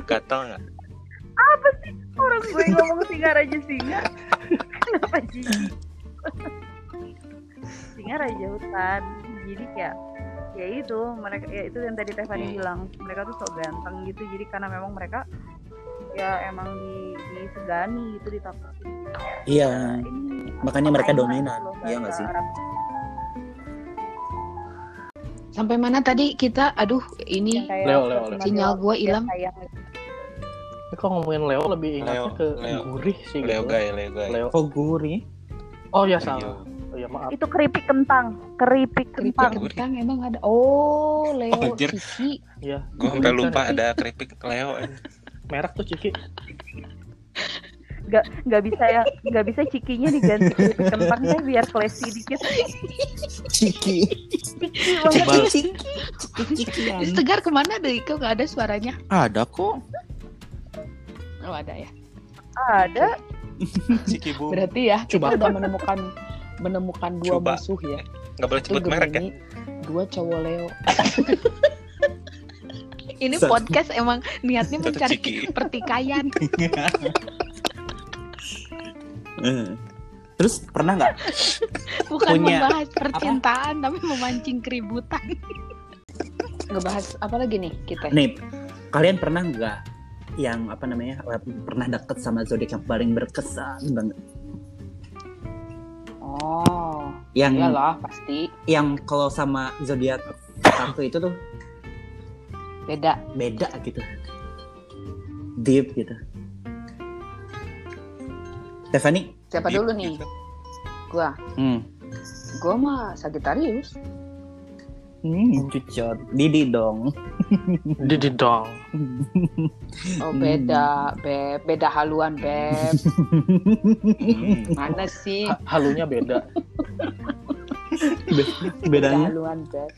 Speaker 6: Gatal nggak?
Speaker 3: Orang gue ngomong singa raja singa. Kenapa jijik? singa raja hutan. Jadi kayak ya itu mereka ya itu yang tadi Tefani
Speaker 6: Hmm.
Speaker 3: bilang mereka tuh sok ganteng gitu jadi karena memang mereka ya emang di disegani gitu ditakutin
Speaker 2: Iya.
Speaker 3: ini
Speaker 2: Makanya mereka
Speaker 3: apa
Speaker 2: dominan,
Speaker 3: loh,
Speaker 2: iya nggak sih?
Speaker 3: Arab.
Speaker 4: Sampai mana tadi kita? Aduh, ini
Speaker 3: kayak
Speaker 5: Leo, Leo, Leo.
Speaker 4: sinyal gua
Speaker 3: dia
Speaker 4: hilang.
Speaker 5: Ini kok ngomongin Leo lebih ingatnya
Speaker 6: Leo,
Speaker 5: ke
Speaker 6: Leo.
Speaker 5: gurih sih
Speaker 6: Leo
Speaker 5: gitu.
Speaker 6: gay, Leo gay.
Speaker 5: Leo.
Speaker 2: Kok gurih?
Speaker 5: Oh ya
Speaker 6: Iya.
Speaker 5: salah. Oh ya maaf.
Speaker 3: itu keripik kentang keripik
Speaker 4: keripik
Speaker 3: kentang
Speaker 4: kentang emang ada. Oh, Leo
Speaker 6: Anjir.
Speaker 4: Ciki.
Speaker 5: Iya.
Speaker 6: Gue sampai lupa
Speaker 5: tapi
Speaker 6: ada keripik Leo.
Speaker 5: merek tuh Ciki.
Speaker 3: nggak nggak bisa ya nggak bisa cikinya diganti keripik kentang deh biar classy dikit
Speaker 2: Ciki.
Speaker 3: ciki banget
Speaker 5: Bal.
Speaker 2: Ciki. Cikian.
Speaker 4: Terus Tegar ke mana deh? Kok nggak ada suaranya?
Speaker 2: Ada kok.
Speaker 4: Oh ada ya.
Speaker 3: ada
Speaker 6: Ciki bu.
Speaker 4: Berarti ya kita
Speaker 2: Coba.
Speaker 4: udah menemukan menemukan dua
Speaker 6: Coba.
Speaker 4: musuh ya.
Speaker 6: Nggak boleh sebut merek ya.
Speaker 4: Dua cowok Leo. Ini
Speaker 2: Satu.
Speaker 4: podcast emang niatnya
Speaker 6: Satu
Speaker 4: mencari
Speaker 6: Ciki.
Speaker 4: pertikaian.
Speaker 2: Eh. Terus pernah nggak
Speaker 4: Bukan
Speaker 2: Punya
Speaker 4: membahas percintaan tapi memancing keributan. Ngebahas apa lagi nih kita?
Speaker 2: nih kalian pernah nggak yang apa namanya pernah deket sama zodiak yang paling berkesan banget
Speaker 4: Oh,
Speaker 2: yang
Speaker 4: iyalah pasti
Speaker 2: yang kalau sama zodiak satu itu tuh
Speaker 4: beda.
Speaker 2: beda gitu deep gitu Stephanie
Speaker 4: Siapa
Speaker 6: Deep
Speaker 4: dulu nih?
Speaker 6: gitu.
Speaker 4: Gua.
Speaker 2: hmm.
Speaker 4: Gua mah Sagittarius.
Speaker 2: Hmm cucot Didi dong
Speaker 5: Didi dong.
Speaker 4: Oh beda, beb. Beda haluan, beb.
Speaker 6: Hmm.
Speaker 4: Mana sih?
Speaker 5: Ha- halunya beda.
Speaker 4: Beda
Speaker 2: bedanya
Speaker 4: haluan, beb.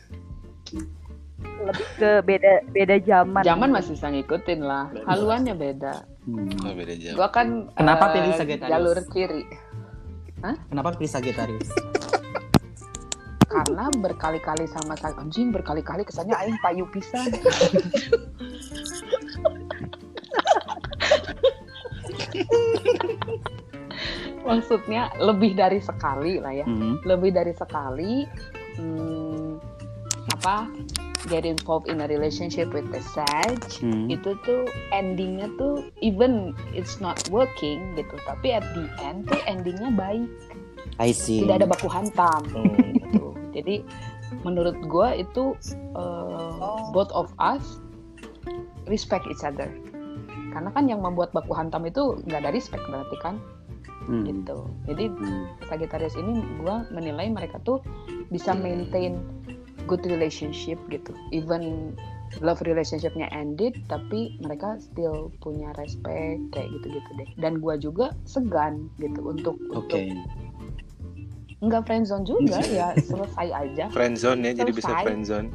Speaker 3: lebih ke beda beda zaman
Speaker 4: Zaman masih bisa ngikutin lah. Haluannya beda.
Speaker 2: Hmm.
Speaker 6: Oh, beda jauh.
Speaker 4: Gua kan
Speaker 2: Kenapa
Speaker 4: eh,
Speaker 2: pilih Sagittarius?
Speaker 4: jalur kiri.
Speaker 2: kenapa pilih Sagittarius
Speaker 4: Karena berkali-kali sama Sag- anjing berkali-kali kesannya aing payu pisan. Maksudnya lebih dari sekali lah ya.
Speaker 2: Hmm.
Speaker 4: lebih dari sekali hmm, apa get involved in a relationship with the Sag
Speaker 2: Hmm.
Speaker 4: itu tuh endingnya tuh even it's not working gitu tapi at the end tuh endingnya baik
Speaker 2: I see.
Speaker 4: tidak ada baku hantam
Speaker 5: Hmm.
Speaker 4: Gitu. Jadi menurut gue itu uh, both of us respect each other. Karena kan yang membuat baku hantam itu nggak ada respect berarti kan?
Speaker 2: Hmm.
Speaker 4: gitu. Jadi
Speaker 2: Hmm.
Speaker 4: Sagittarius ini gue menilai mereka tuh bisa maintain good relationship gitu. Even love relationshipnya ended tapi mereka still punya respect kayak gitu-gitu deh. Dan gue juga segan gitu untuk
Speaker 2: Oke.
Speaker 4: untuk nggak friendzone juga ya selesai aja.
Speaker 6: Friendzone ya jadi bisa friendzone.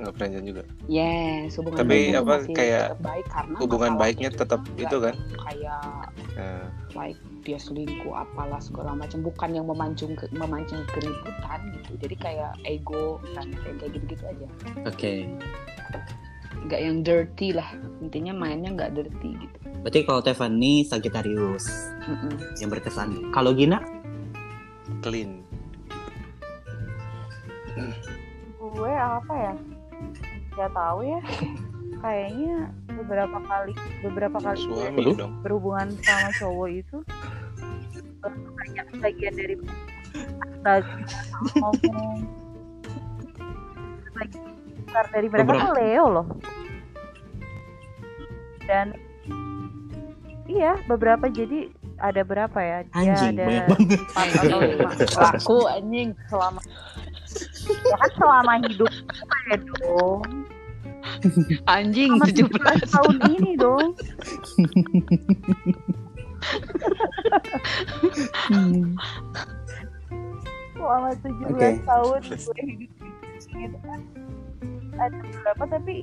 Speaker 6: Nggak friendzone juga.
Speaker 4: Yes hubungan
Speaker 6: Tapi apa,
Speaker 4: masih
Speaker 6: kayak
Speaker 4: tetap baik karena
Speaker 6: hubungan baiknya tetap itu kan?
Speaker 4: Kayak
Speaker 6: Nah,
Speaker 4: like dia selingkuh apalah segala macam. Bukan yang memancing ke, memancing keributan gitu. Jadi kayak ego kan kayak kayak gitu-gitu aja.
Speaker 2: Oke.
Speaker 4: nggak yang dirty lah. Intinya mainnya nggak dirty gitu.
Speaker 2: Berarti kalau Tiffany Sagittarius
Speaker 4: Mm-mm.
Speaker 2: yang berkesan. Kalau Gina?
Speaker 6: Clean.
Speaker 3: Gue apa ya? Nggak tahu ya. Kayaknya beberapa kali beberapa kali gue
Speaker 6: suami dong.
Speaker 3: berhubungan sama cowok itu. Banyak bagian dari bagian ngomong besar dari mereka
Speaker 2: Beberapa-
Speaker 3: tuh Leo loh. Dan iya beberapa jadi ada berapa ya dia
Speaker 2: Anjing,
Speaker 3: ada
Speaker 2: banyak banget.
Speaker 3: empat atau lima
Speaker 4: laku anjing
Speaker 3: selama ya kan selama hidup gue dong
Speaker 4: anjing
Speaker 3: selama 17 tahun ini dong selama 17
Speaker 2: Oke.
Speaker 3: tahun gue hidup di sini itu kan ada beberapa tapi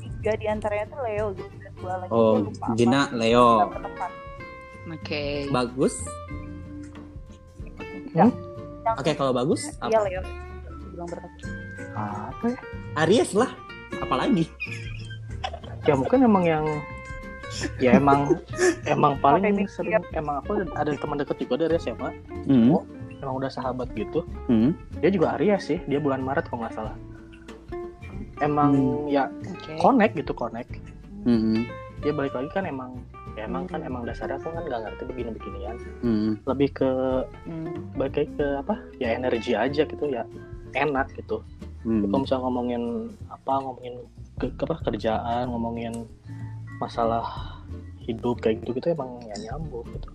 Speaker 3: tiga di antaranya tuh Leo gitu dan dua lagi
Speaker 2: Oh. Gina Leo.
Speaker 3: Bertepat.
Speaker 4: Oke
Speaker 2: Bagus.
Speaker 3: Yang-
Speaker 2: Oke, kalau bagus
Speaker 3: iya
Speaker 2: apa?
Speaker 3: Leo bilang
Speaker 5: apa ya?
Speaker 2: Aries lah. Apalagi?
Speaker 5: ya mungkin emang yang ya emang emang paling
Speaker 3: Pakai
Speaker 5: sering emang aku ada teman deket juga dari SMA
Speaker 2: Hmm.
Speaker 5: emang udah sahabat gitu
Speaker 2: Hmm.
Speaker 5: dia juga Aries sih dia bulan Maret kalau nggak salah emang ya
Speaker 4: oke
Speaker 5: connect gitu connect
Speaker 2: Hmm.
Speaker 5: dia balik lagi kan emang ya emang kan emang dasarnya aku kan nggak ngerti begini beginian
Speaker 2: Hmm.
Speaker 5: lebih ke
Speaker 4: Hmm.
Speaker 5: balik lagi ke apa ya energi aja gitu ya enak gitu
Speaker 2: Hmm.
Speaker 5: kalau misalnya ngomongin apa ngomongin ke, ke- apa kerjaan ngomongin masalah hidup kayak gitu gitu emang ya nyambung gitu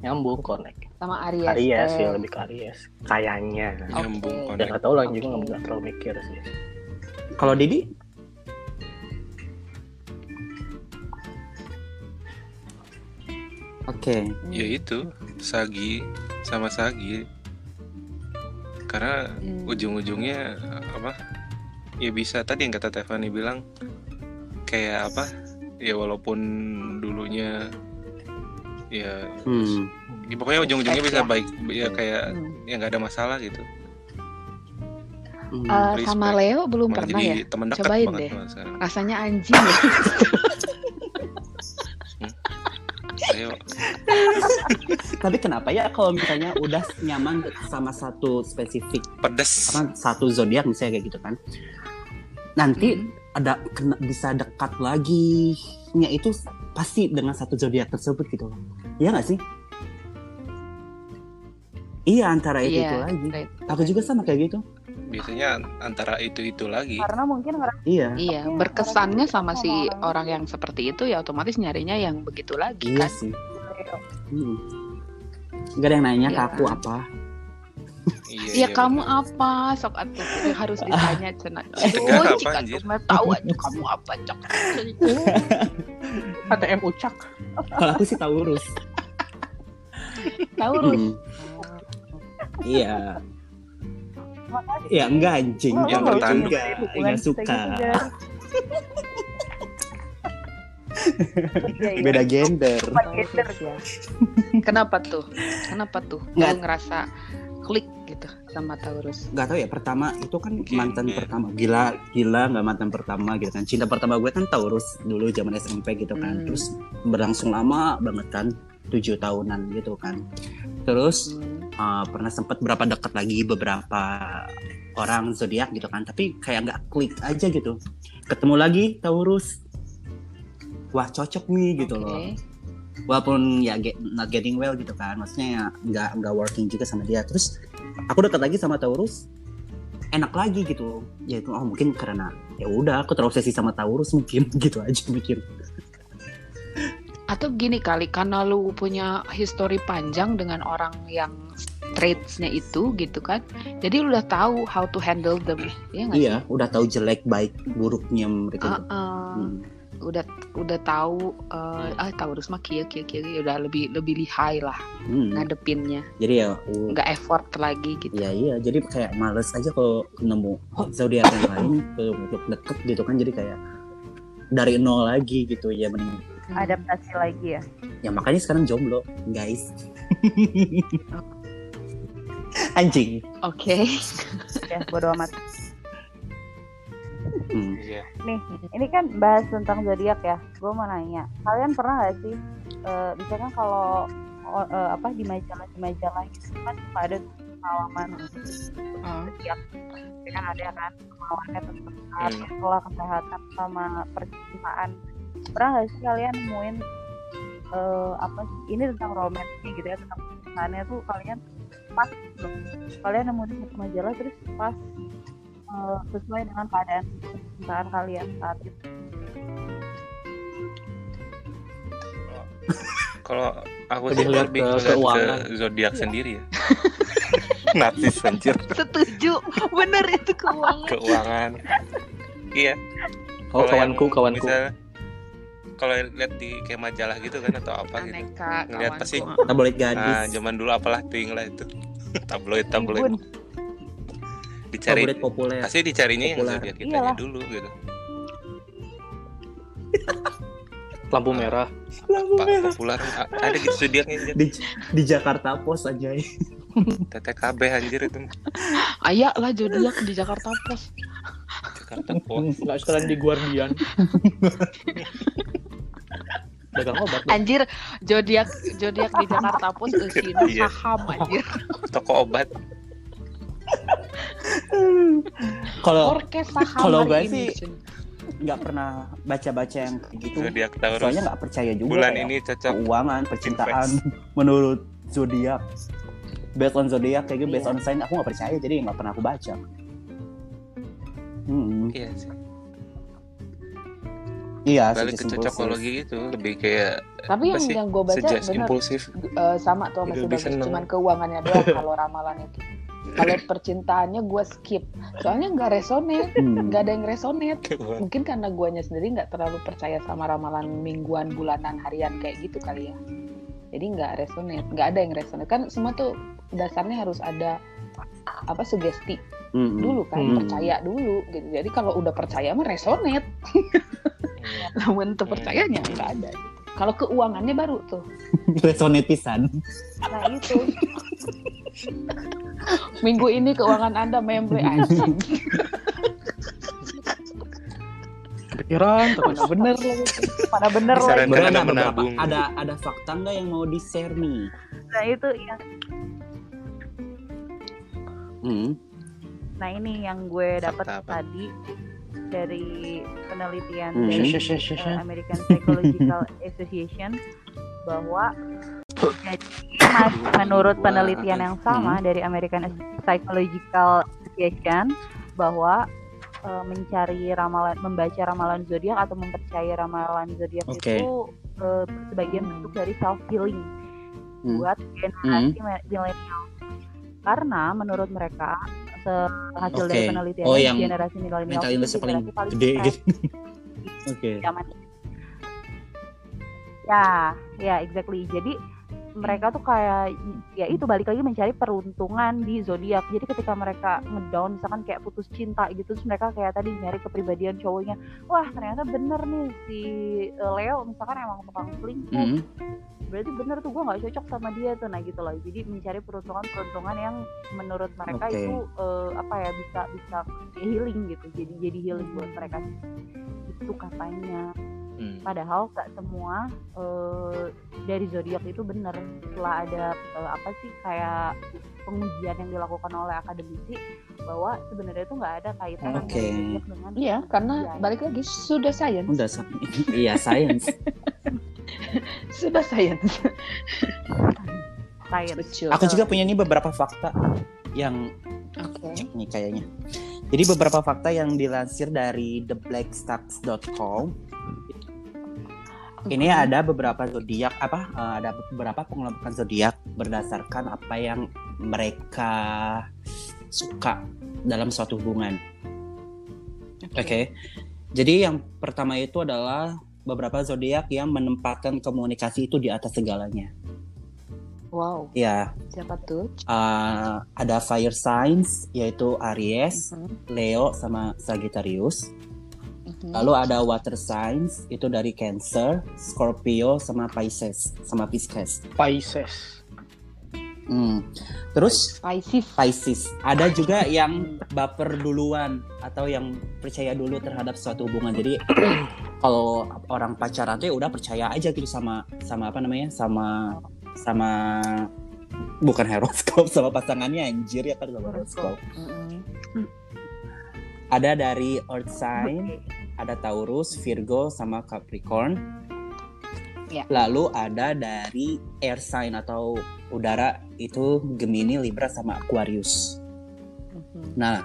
Speaker 5: nyambung connect
Speaker 4: sama Aries
Speaker 5: Aries ya lebih ke Aries kayaknya
Speaker 6: nyambung
Speaker 4: Oke.
Speaker 5: dan
Speaker 6: connect
Speaker 5: nggak tahu lah juga
Speaker 4: Oke.
Speaker 5: nggak terlalu mikir sih
Speaker 2: Kalau Didi? Oke.
Speaker 6: ya itu Sagi sama Sagi karena
Speaker 4: Hmm.
Speaker 6: ujung-ujungnya apa ya bisa tadi yang kata Tiffany bilang kayak apa ya walaupun dulunya ya,
Speaker 2: Hmm.
Speaker 6: ya pokoknya ujung-ujungnya bisa
Speaker 4: ya.
Speaker 6: baik ya kayak
Speaker 4: Hmm.
Speaker 6: ya nggak ada masalah gitu
Speaker 2: Hmm.
Speaker 4: Eh, sama. Leo belum
Speaker 6: Malah
Speaker 4: pernah
Speaker 6: jadi
Speaker 4: ya
Speaker 6: teman dekat
Speaker 4: Cobain
Speaker 6: banget
Speaker 4: deh. rasanya anjing ya.
Speaker 2: Tapi kenapa ya kalau misalnya udah nyaman sama satu spesifik
Speaker 6: pedes
Speaker 2: apa satu zodiak misalnya kayak gitu kan. Nanti
Speaker 4: Hmm.
Speaker 2: ada kena, bisa dekat lagi nya itu pasti dengan satu zodiak tersebut gitu loh. Iya nggak sih? Iya antara itu,
Speaker 4: Iya,
Speaker 2: itu lagi.
Speaker 4: right.
Speaker 2: Aku juga sama kayak gitu.
Speaker 6: biasanya antara itu itu lagi
Speaker 3: karena mungkin ngerasa
Speaker 2: Iya.
Speaker 4: Iya, berkesannya
Speaker 3: orang
Speaker 4: sama
Speaker 3: itu
Speaker 4: si
Speaker 3: orang
Speaker 4: orang yang seperti itu ya otomatis nyarinya yang begitu lagi
Speaker 2: Iya
Speaker 4: kan.
Speaker 2: sih. Hmm. Gak ada yang nanya ke
Speaker 4: Iya.
Speaker 2: aku apa.
Speaker 6: iya,
Speaker 4: Ya
Speaker 6: iya,
Speaker 4: kamu apa sok atuh Itu harus ditanya cenah. Oh,
Speaker 6: apa,
Speaker 4: jika mah tahu aja kamu apa cok.
Speaker 5: ATM ucak
Speaker 2: Kalau aku sih Taurus.
Speaker 4: Taurus.
Speaker 2: Hmm. Iya. Ya enggak anjing.
Speaker 6: Yang
Speaker 3: nggak usah
Speaker 2: Enggak, enggak suka.
Speaker 3: Iya, iya.
Speaker 2: Beda gender.
Speaker 3: Gender.
Speaker 4: Ya. Kenapa tuh? Kenapa tuh?
Speaker 2: Nggak.
Speaker 4: Lu ngerasa klik gitu sama Taurus.
Speaker 2: Gak tau ya pertama itu kan
Speaker 6: Oke,
Speaker 2: mantan pertama gila gila nggak mantan pertama gitu kan cinta pertama gue kan Taurus dulu zaman SMP gitu kan
Speaker 4: Hmm.
Speaker 2: terus berlangsung lama banget kan tujuh tahunan gitu kan terus
Speaker 4: Hmm.
Speaker 2: uh, pernah sempet berapa dekat lagi beberapa orang zodiak gitu kan tapi kayak nggak klik aja gitu ketemu lagi Taurus wah cocok nih gitu loh
Speaker 4: Oke.
Speaker 2: walaupun ya get, not getting well gitu kan maksudnya ya nggak nggak working juga sama dia terus aku dekat lagi sama Taurus enak lagi gitu ya itu oh mungkin karena ya udah aku terobsesi sama Taurus mungkin gitu aja mikir
Speaker 4: Atau gini kali karena lu punya histori panjang dengan orang yang traitsnya itu gitu kan. Jadi lu udah tahu how to handle them. Iya nggak sih?
Speaker 2: iya udah tahu jelek baik buruknya mereka
Speaker 4: Ah, ah.
Speaker 2: Hmm.
Speaker 4: Udah udah tahu eh, ah Taurus mah kia kia kia udah lebih lebih lihai lah
Speaker 2: Hmm.
Speaker 4: ngadepinnya.
Speaker 2: Jadi ya uh,
Speaker 4: nggak effort lagi gitu.
Speaker 2: Ya iya jadi kayak males aja kalau nemu zodiak yang lain untuk deket gitu kan jadi kayak dari nol lagi gitu ya mending
Speaker 3: adaptasi lagi ya?
Speaker 2: Ya makanya sekarang jomblo guys. Anjing.
Speaker 4: Oke.
Speaker 3: Ya bodo amat
Speaker 2: Hmm.
Speaker 6: Iya.
Speaker 3: nih ini kan bahas tentang zodiak ya gue mau nanya kalian pernah nggak sih eh, misalkan kalau eh, apa di majalah di majalah gitu kan suka ada pengalaman zodiak ya kan ada kan pengalamannya tentang
Speaker 6: Hmm.
Speaker 3: sekolah kesehatan sama percintaan pernah nggak sih kalian nemuin eh, apa sih ini tentang romansnya gitu ya tentang percintaannya tuh kalian pas kalian nemuin di satu majalah terus pas eh, sesuai dengan keadaan percintaan kalian saat itu
Speaker 6: Kalau aku
Speaker 5: Lebih
Speaker 6: sih lebih
Speaker 5: ke
Speaker 6: ke zodiak
Speaker 3: Iya.
Speaker 6: sendiri ya. Narsis anjir
Speaker 4: setuju bener itu keuangan
Speaker 6: keuangan. Iya.
Speaker 5: Oh kawanku, kawanku.
Speaker 6: kalau lihat di kayak majalah gitu kan atau apa gitu.
Speaker 4: aneka
Speaker 6: Ngeliat pasti
Speaker 2: tabloid gadis
Speaker 6: Nah, zaman dulu apalah ting lah itu. tabloid tabloid. Dicari
Speaker 2: tabloid populer
Speaker 6: pasti dicarinya yang
Speaker 2: Populer.
Speaker 6: zodiak kitanya
Speaker 3: Iyalah.
Speaker 6: dulu gitu.
Speaker 5: Lampu merah.
Speaker 6: Pak populer a- ada gitu zodiaknya
Speaker 2: di, di Jakarta Pos aja
Speaker 6: TTKB anjir itu
Speaker 4: Ayak lah zodiak di Jakarta Pos
Speaker 6: Jakarta Post.
Speaker 5: Nggak sekalian di Guardian. Dagang obat. dong.
Speaker 4: anjir zodiak zodiak di Jakarta Pos isinya
Speaker 6: Iya.
Speaker 4: saham anjir
Speaker 6: Toko obat.
Speaker 2: kalau
Speaker 4: orkes saham
Speaker 2: kalau gue sih- nggak pernah baca-baca yang kayak gitu
Speaker 6: Zodiak Taurus.
Speaker 2: soalnya nggak percaya juga
Speaker 6: Bulan
Speaker 2: kayak
Speaker 6: ini cocok
Speaker 2: keuangan percintaan menurut zodiak based on zodiak kayak gitu based
Speaker 3: Iya.
Speaker 2: on sign aku nggak percaya jadi nggak pernah aku baca Hmm,
Speaker 6: Iya sih.
Speaker 2: iya
Speaker 6: Balik ke cocokologi itu lebih kayak
Speaker 4: tapi yang
Speaker 6: sih?
Speaker 4: yang gue baca bener
Speaker 6: impulsif.
Speaker 4: eh, sama tuh masih
Speaker 6: Lebih
Speaker 4: bagus
Speaker 6: seneng.
Speaker 4: cuman keuangannya doang kalau ramalan itu kalau percintaannya gue skip. Soalnya nggak resonate.
Speaker 2: Hmm.
Speaker 4: nggak ada yang resonate. Mungkin karena guanya sendiri nggak terlalu percaya sama ramalan mingguan bulanan harian kayak gitu kali ya. Jadi nggak resonate. Nggak ada yang resonate. Kan semua tuh dasarnya harus ada apa sugesti.
Speaker 2: Hmm,
Speaker 4: dulu kan
Speaker 2: Hmm.
Speaker 4: percaya dulu gitu. Jadi kalau udah percaya mah resonate. Namun tuh percayanya nggak ada. gitu. Kalau keuangannya baru tuh.
Speaker 2: Resonate pisan.
Speaker 3: Nah itu.
Speaker 4: Minggu ini keuangan anda memble anjing
Speaker 5: Pikiran, nggak bener. Lagi.
Speaker 3: mana bener lagi.
Speaker 2: ada beberapa-
Speaker 6: menabung.
Speaker 2: ada ada fakta nggak yang mau di share nih?
Speaker 3: Nah itu yang
Speaker 2: Hmm.
Speaker 3: nah ini yang gue dapat tadi dari penelitian
Speaker 2: Hmm.
Speaker 3: dari eh, American Psychological Association bahwa jadi menurut penelitian yang sama dari American Psychological Association bahwa eh, mencari ramalan membaca ramalan zodiak atau mempercayai ramalan zodiak
Speaker 2: Oke.
Speaker 3: itu eh, sebagian bentuk dari self healing
Speaker 2: Hmm.
Speaker 3: buat generasi me- milenial karena menurut mereka se- hasil dari penelitian
Speaker 2: Oh, yang
Speaker 3: generasi milenial
Speaker 2: mental
Speaker 3: itu
Speaker 2: illness paling
Speaker 3: paling
Speaker 2: gede gitu oke
Speaker 3: zaman ini. Ya, ya exactly. Jadi mereka tuh kayak ya itu balik lagi mencari peruntungan di zodiak. Jadi ketika mereka ngedown misalkan kayak putus cinta gitu, terus mereka kayak tadi nyari kepribadian cowoknya. Wah, ternyata bener nih si eh, Leo misalkan emang tukang selingkuh.
Speaker 2: Hmm.
Speaker 3: Berarti bener tuh gue nggak cocok sama dia tuh nah gitu loh. Jadi mencari peruntungan-peruntungan yang menurut mereka
Speaker 2: Oke.
Speaker 3: itu eh, apa ya bisa bisa healing gitu. Jadi jadi healing buat mereka. Itu katanya.
Speaker 2: Hmm.
Speaker 3: padahal nggak semua eh, dari zodiak itu benar setelah ada eh, apa sih kayak pengujian yang dilakukan oleh akademisi bahwa sebenarnya itu nggak ada kaitan
Speaker 8: Oke.
Speaker 3: antara zodiak dengan
Speaker 4: Iya, karena balik lagi sudah science.
Speaker 8: Udah sa- iya science.
Speaker 4: Sudah science.
Speaker 3: science.
Speaker 4: Betul.
Speaker 2: Aku juga punya nih beberapa fakta yang
Speaker 4: Oke.
Speaker 2: cek nih kayaknya. Jadi beberapa fakta yang dilansir dari theblackstacks.com. Ini ada beberapa zodiak apa? eh, ada beberapa pengelompokan zodiak berdasarkan apa yang mereka suka dalam suatu hubungan. Oke. Jadi yang pertama itu adalah beberapa zodiak yang menempatkan komunikasi itu di atas segalanya.
Speaker 4: Wow,
Speaker 2: Ya,
Speaker 4: siapa tuh?
Speaker 2: uh, ada fire signs yaitu Aries,
Speaker 4: Mhm,
Speaker 2: Leo sama Sagittarius. Lalu ada water signs itu dari Cancer, Scorpio sama Pisces sama Pisces.
Speaker 5: Pisces.
Speaker 2: Hmm. Terus
Speaker 4: Pisces.
Speaker 2: Pisces. Ada juga yang baper duluan atau yang percaya dulu terhadap suatu hubungan. Jadi kalau orang pacaran tuh ya udah percaya aja gitu sama sama apa namanya? sama sama bukan horoskop sama pasangannya anjir ya kan sama horoskop. Ada dari earth sign, ada Taurus, Virgo sama Capricorn.
Speaker 4: Ya.
Speaker 2: Lalu ada dari air sign atau udara itu Gemini, Libra sama Aquarius.
Speaker 4: Mhm.
Speaker 2: Nah,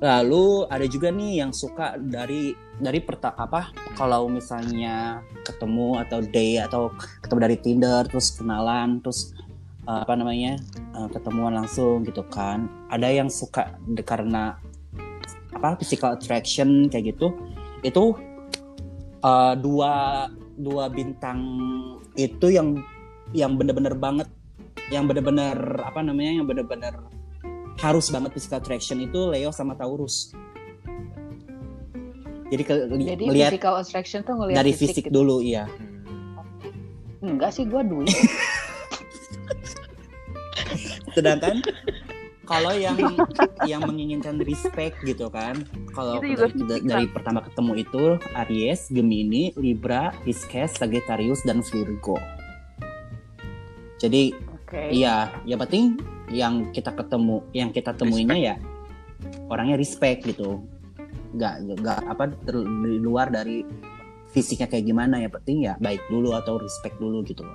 Speaker 2: lalu ada juga nih yang suka dari dari perta apa kalau misalnya ketemu atau day atau ketemu dari Tinder terus kenalan terus uh, apa namanya uh, ketemuan langsung gitu kan. Ada yang suka karena apa physical attraction kayak gitu. Itu uh, dua dua bintang itu yang yang bener-bener banget yang bener-bener apa namanya yang bener-bener harus banget physical attraction itu Leo sama Taurus. Jadi ke,
Speaker 4: Jadi
Speaker 2: melihat
Speaker 4: physical attraction tuh ngelihat
Speaker 2: dari fisik
Speaker 4: gitu.
Speaker 2: dulu iya.
Speaker 4: Enggak sih, gua duit.
Speaker 2: Sedangkan kalau yang yang menginginkan respect gitu kan, kalau dari, dari pertama ketemu itu Aries, Gemini, Libra, Pisces, Sagittarius dan Virgo. Jadi
Speaker 3: Oke.
Speaker 2: iya, ya penting yang kita ketemu, yang kita temuinya ya orangnya respect gitu. Nggak nggak apa ter- di luar dari fisiknya kayak gimana ya penting ya baik dulu atau respect dulu gitu loh.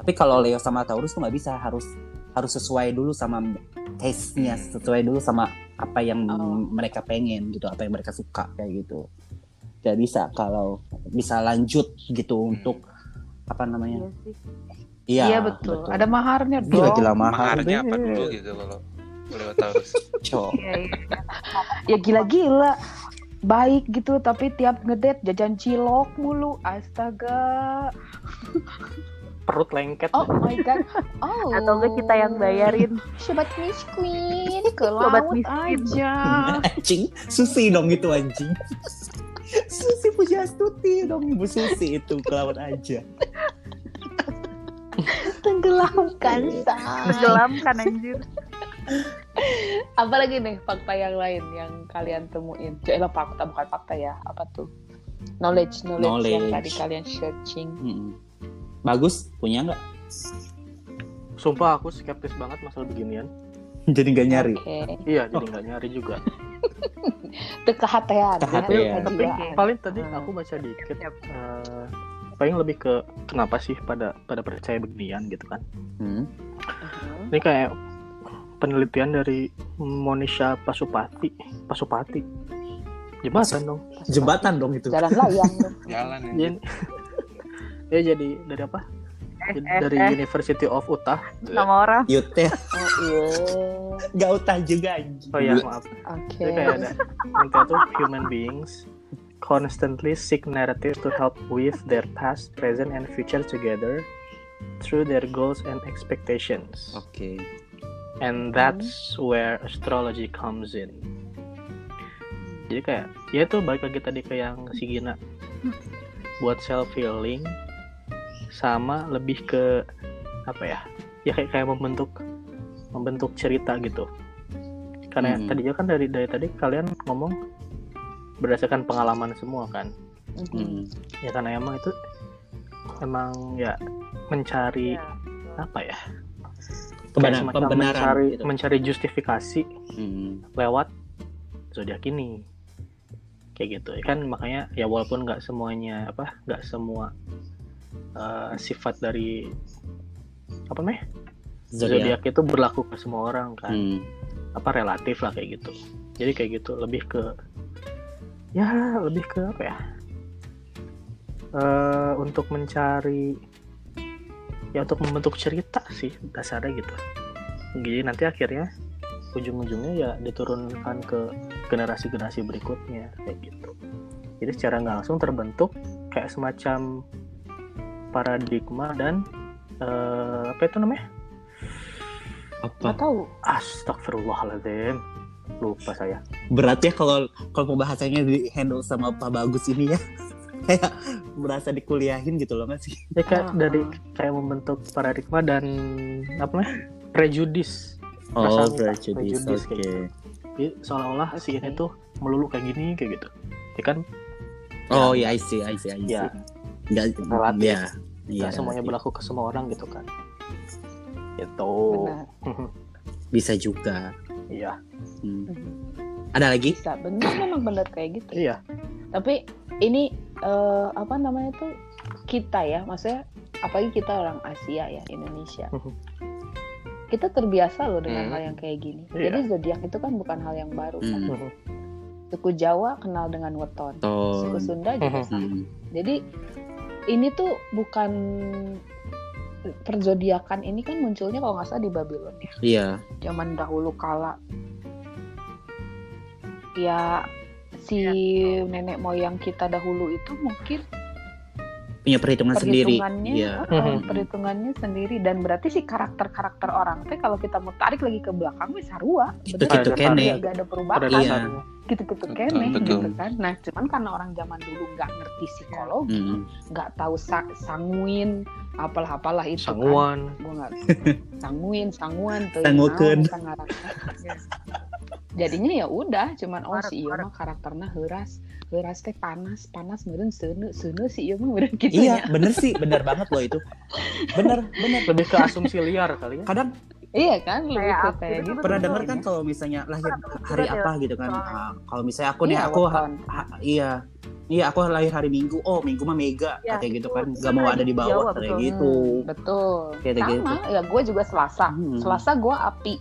Speaker 2: Tapi kalau Leo sama Taurus tuh nggak bisa harus harus sesuai dulu sama taste-nya, sesuai dulu sama apa yang
Speaker 4: Oh.
Speaker 2: mereka pengen gitu, apa yang mereka suka kayak gitu. Gak bisa kalau bisa lanjut gitu untuk apa namanya?
Speaker 3: Iya sih.
Speaker 2: Iya,
Speaker 4: Iya betul. Ada maharnya dong.
Speaker 2: Gila-gila mahal
Speaker 6: Maharnya apa dulu gitu kalau lewat Taurus.
Speaker 2: Cok.
Speaker 3: Iya, iya.
Speaker 4: Ya gila-gila. Baik gitu tapi tiap ngedate jajan cilok mulu. Astaga.
Speaker 5: Perut lengket.
Speaker 4: Oh my god. Oh.
Speaker 3: Atau enggak kita yang bayarin.
Speaker 4: Sobat Miss Queen ke
Speaker 3: Sobat
Speaker 4: laut
Speaker 3: miskin.
Speaker 4: aja.
Speaker 2: anjing Susi dong itu anjing Susi Pujastuti dong Ibu Susi itu ke laut aja
Speaker 4: Tenggelamkan say.
Speaker 3: Tenggelamkan anjir.
Speaker 4: Apalagi nih fakta yang lain yang kalian temuin? Jadi fakta bukan fakta ya. Apa tuh? Knowledge, knowledge, yang
Speaker 2: Knowledge.
Speaker 4: tadi kalian searching.
Speaker 2: Mm-mm. Bagus punya nggak
Speaker 5: Sumpah aku skeptis banget masalah beginian.
Speaker 2: jadi nggak nyari
Speaker 4: Oke.
Speaker 5: Iya, jadi nggak nyari juga.
Speaker 4: Itu kehatean.
Speaker 2: Kehatean.
Speaker 5: Tapi
Speaker 4: kejiwaan.
Speaker 5: paling tadi
Speaker 4: Hmm.
Speaker 5: aku baca dikit. Eh, paling lebih ke kenapa sih pada pada percaya beginian gitu kan?
Speaker 2: Hmm.
Speaker 4: Mhm.
Speaker 5: Ini kayak penelitian dari Monisha Pasupati, Pasupati. Jembatan dong.
Speaker 2: jembatan dong itu
Speaker 4: Jalan layang. dong.
Speaker 6: Jalan ya.
Speaker 5: Jadi, ya jadi dari apa?
Speaker 3: Eh, eh,
Speaker 5: dari
Speaker 3: eh.
Speaker 5: University of Utah.
Speaker 3: Nama orang.
Speaker 2: Yute
Speaker 4: Oh iya.
Speaker 2: nggak utah juga anjing
Speaker 5: Oh ya maaf.
Speaker 4: Oke.
Speaker 5: Jadi kayak ada intinya tuh human beings constantly seek narrative to help weave their past, present, and future together through their goals and expectations.
Speaker 2: oke
Speaker 5: And that's where astrology comes in. Jadi kayak ya itu balik lagi tadi ke yang si Gina buat self healing sama lebih ke apa ya? Ya kayak kayak membentuk membentuk cerita gitu. Karena
Speaker 2: Mhm.
Speaker 5: tadinya kan dari dari tadi kalian ngomong berdasarkan pengalaman semua kan.
Speaker 2: Hmm.
Speaker 5: ya karena emang itu emang ya mencari
Speaker 3: Iya.
Speaker 5: apa ya
Speaker 2: Kebenar-
Speaker 5: kayak semacam
Speaker 2: pembenaran
Speaker 5: mencari
Speaker 2: gitu.
Speaker 5: mencari justifikasi
Speaker 2: Hmm.
Speaker 5: lewat zodiak ini kayak gitu kan makanya ya walaupun nggak semuanya apa nggak semua eh, sifat dari apa namanya?
Speaker 2: Zodiak.
Speaker 5: itu berlaku ke semua orang kan?
Speaker 2: Hmm.
Speaker 5: apa relatif lah kayak gitu. Jadi kayak gitu lebih ke ya lebih ke apa ya? Eh untuk mencari ya untuk membentuk cerita sih dasarnya gitu. Jadi nanti akhirnya ujung-ujungnya ya diturunkan ke generasi-generasi berikutnya kayak gitu. Jadi secara nggak langsung terbentuk kayak semacam paradigma dan eh, apa itu namanya
Speaker 2: Apa?
Speaker 4: Nggak tahu.
Speaker 5: Astagfirullahaladzim lupa saya
Speaker 2: Berat ya kalau kalau pembahasannya di handle sama Pak Bagus ini ya. Kayak berasa dikuliahin gitu loh nggak sih?
Speaker 5: ya kayak
Speaker 4: Ah,
Speaker 5: dari
Speaker 4: ah.
Speaker 5: kayak membentuk paradigma dan apa namanya prejudis
Speaker 2: Oh, prejudice Oke.
Speaker 5: kayak Jadi seolah-olah si ini tuh melulu kayak gini kayak gitu ya kan
Speaker 2: Oh, ya I see, I see, I see.
Speaker 5: ya
Speaker 2: Nggak,
Speaker 5: Relatif.
Speaker 2: ya. Iya,
Speaker 5: nggak semuanya
Speaker 2: relatif.
Speaker 5: berlaku ke semua orang gitu kan gitu
Speaker 4: Benar.
Speaker 2: Bisa juga.
Speaker 5: iya
Speaker 2: Hmm. Ada lagi?
Speaker 4: Bisa benar memang benar kayak gitu.
Speaker 5: iya
Speaker 4: Tapi ini eh, apa namanya tuh kita ya, maksudnya apalagi kita orang Asia ya Indonesia. Kita terbiasa loh dengan
Speaker 6: Hmm.
Speaker 4: hal yang kayak gini.
Speaker 5: Iya.
Speaker 4: Jadi zodiak itu kan bukan hal yang baru. kan.
Speaker 2: Hmm.
Speaker 4: Suku Jawa kenal dengan weton. Suku. Sunda juga
Speaker 5: Mhm.
Speaker 4: sama.
Speaker 2: Hmm.
Speaker 4: Jadi ini tuh bukan perzodiakan ini kan munculnya kalau nggak salah di Babylon ya.
Speaker 2: Iya.
Speaker 4: zaman dahulu kala ya si nenek moyang kita dahulu itu mungkin
Speaker 2: Punya perhitungan sendiri.
Speaker 4: perhitungannya
Speaker 2: Iya.
Speaker 5: Mhm.
Speaker 4: perhitungannya sendiri dan berarti si karakter-karakter orang teh kalau kita mau tarik lagi ke belakang wes sarua
Speaker 2: Gitu
Speaker 5: Pada
Speaker 2: gitu
Speaker 5: dasarnya.
Speaker 2: kene.
Speaker 4: gak ada perubahan
Speaker 2: Iya.
Speaker 4: gitu-gitu kene
Speaker 6: betul.
Speaker 4: gitu kan nah cuman karena orang zaman dulu nggak ngerti psikologi
Speaker 2: Hmm.
Speaker 4: nggak tahu sa- sanguin apalah apalah itu kan
Speaker 5: sanguan
Speaker 4: gue nggak sanguin sanguan tuh
Speaker 2: Sangukeun.
Speaker 4: naon kan ngaranna. jadinya ya udah cuman oh si iya mah karakternya heras heras teh panas panas meureun seunu seunu si iya mah meureun gitu
Speaker 2: Iya,
Speaker 4: ya
Speaker 2: bener sih, bener banget loh itu. Bener, bener.
Speaker 5: lebih ke asumsi liar kali ya
Speaker 2: Kadang
Speaker 4: iya kan lebih
Speaker 3: Kayak
Speaker 4: kayak
Speaker 3: gitu.
Speaker 4: gitu
Speaker 2: pernah denger kan
Speaker 4: ya.
Speaker 2: kalau misalnya lahir hari apa gitu kan. Ah, kalau misalnya aku nih
Speaker 4: Iya,
Speaker 2: aku ha-
Speaker 4: weton.
Speaker 2: ha- iya. Iya, aku lahir hari Minggu. Oh, Minggu mah Mega.
Speaker 3: Ya,
Speaker 2: kayak gitu kan. Gak mau ada di bawah
Speaker 3: Jawa,
Speaker 2: kayak
Speaker 3: betul.
Speaker 2: gitu.
Speaker 4: Hmm, betul
Speaker 2: Kayak
Speaker 4: sama
Speaker 2: gitu.
Speaker 4: ya gue juga selasa
Speaker 2: Hmm.
Speaker 4: selasa gue api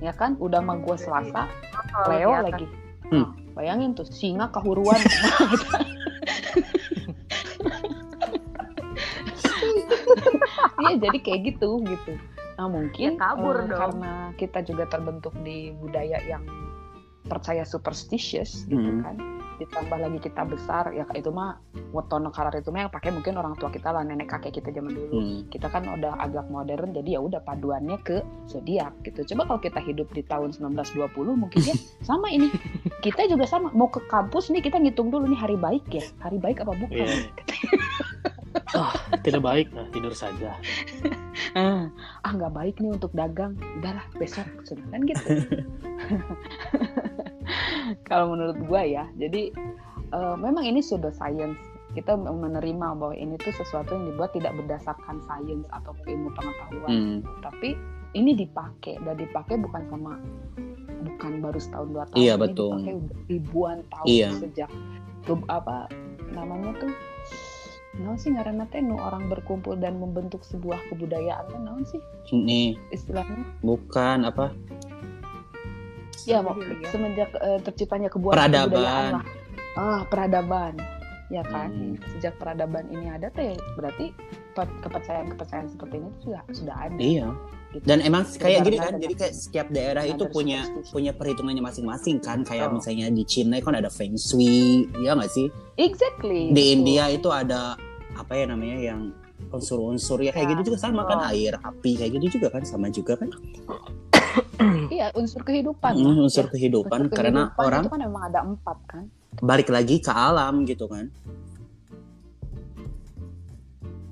Speaker 4: ya kan udah mah gue selasa
Speaker 3: Kalau
Speaker 4: Leo
Speaker 3: atas.
Speaker 4: lagi
Speaker 2: Hmm.
Speaker 4: Bayangin tuh singa kehuruan Iya jadi kayak gitu gitu. Nah mungkin
Speaker 3: Ya, kabur
Speaker 4: eh,
Speaker 3: dong.
Speaker 4: karena kita juga terbentuk di budaya yang percaya superstitious gitu
Speaker 2: Hmm.
Speaker 4: kan. Ditambah lagi kita besar ya itu mah weton karar itu mah yang pakai mungkin orang tua kita lah nenek kakek kita zaman dulu.
Speaker 2: Hmm.
Speaker 4: Kita kan udah agak modern jadi ya udah paduannya ke zodiak gitu. Coba kalau kita hidup di tahun 1920 mungkin ya sama ini. Kita juga sama mau ke kampus nih kita ngitung dulu nih hari baik ya. Hari baik apa bukan?
Speaker 5: Iya. ah tidak baik nah, tidur saja
Speaker 4: ah ah, nggak baik nih untuk dagang udahlah besok kan gitu kalau menurut gua ya jadi eh, memang ini pseudo science kita menerima bahwa ini tuh sesuatu yang dibuat tidak berdasarkan sains atau ilmu pengetahuan
Speaker 2: Hmm.
Speaker 4: tapi ini dipakai dan dipakai bukan sama bukan baru setahun dua tahun
Speaker 2: Iya,
Speaker 4: ini
Speaker 2: betul.
Speaker 4: dipakai ribuan tahun
Speaker 2: Iya.
Speaker 4: sejak apa namanya tuh Naon sih ngaranna teh nu orang berkumpul dan membentuk sebuah kebudayaan teh naon sih
Speaker 2: Ini
Speaker 4: istilahnya?
Speaker 2: bukan apa?
Speaker 4: Ya, mau
Speaker 3: Iya.
Speaker 4: semenjak eh, terciptanya kebuah
Speaker 2: Peradaban.
Speaker 4: kebudayaan lah. Ah, peradaban. Ya kan?
Speaker 2: Hmm.
Speaker 4: Sejak peradaban ini ada teh berarti pe- kepercayaan-kepercayaan seperti ini sudah sudah ada.
Speaker 2: Iya.
Speaker 4: gitu.
Speaker 2: Dan emang kayak gini kan, jadi kayak setiap daerah itu punya punya perhitungannya masing-masing kan. Kayak
Speaker 5: Oh.
Speaker 2: misalnya di Cina kan ada Feng Shui, ya nggak sih?
Speaker 4: Exactly.
Speaker 2: Di. India itu ada apa ya namanya yang unsur-unsur ya kayak
Speaker 3: Ya.
Speaker 2: gitu juga sama kan
Speaker 3: Oh.
Speaker 2: air, api kayak gitu juga kan sama juga kan.
Speaker 4: Iya, unsur kehidupan.
Speaker 2: Hmm, unsur
Speaker 4: ya.
Speaker 2: kehidupan
Speaker 4: Unsur
Speaker 2: karena
Speaker 4: kehidupan
Speaker 2: orang
Speaker 4: itu kan memang ada empat kan.
Speaker 2: balik lagi ke alam gitu kan.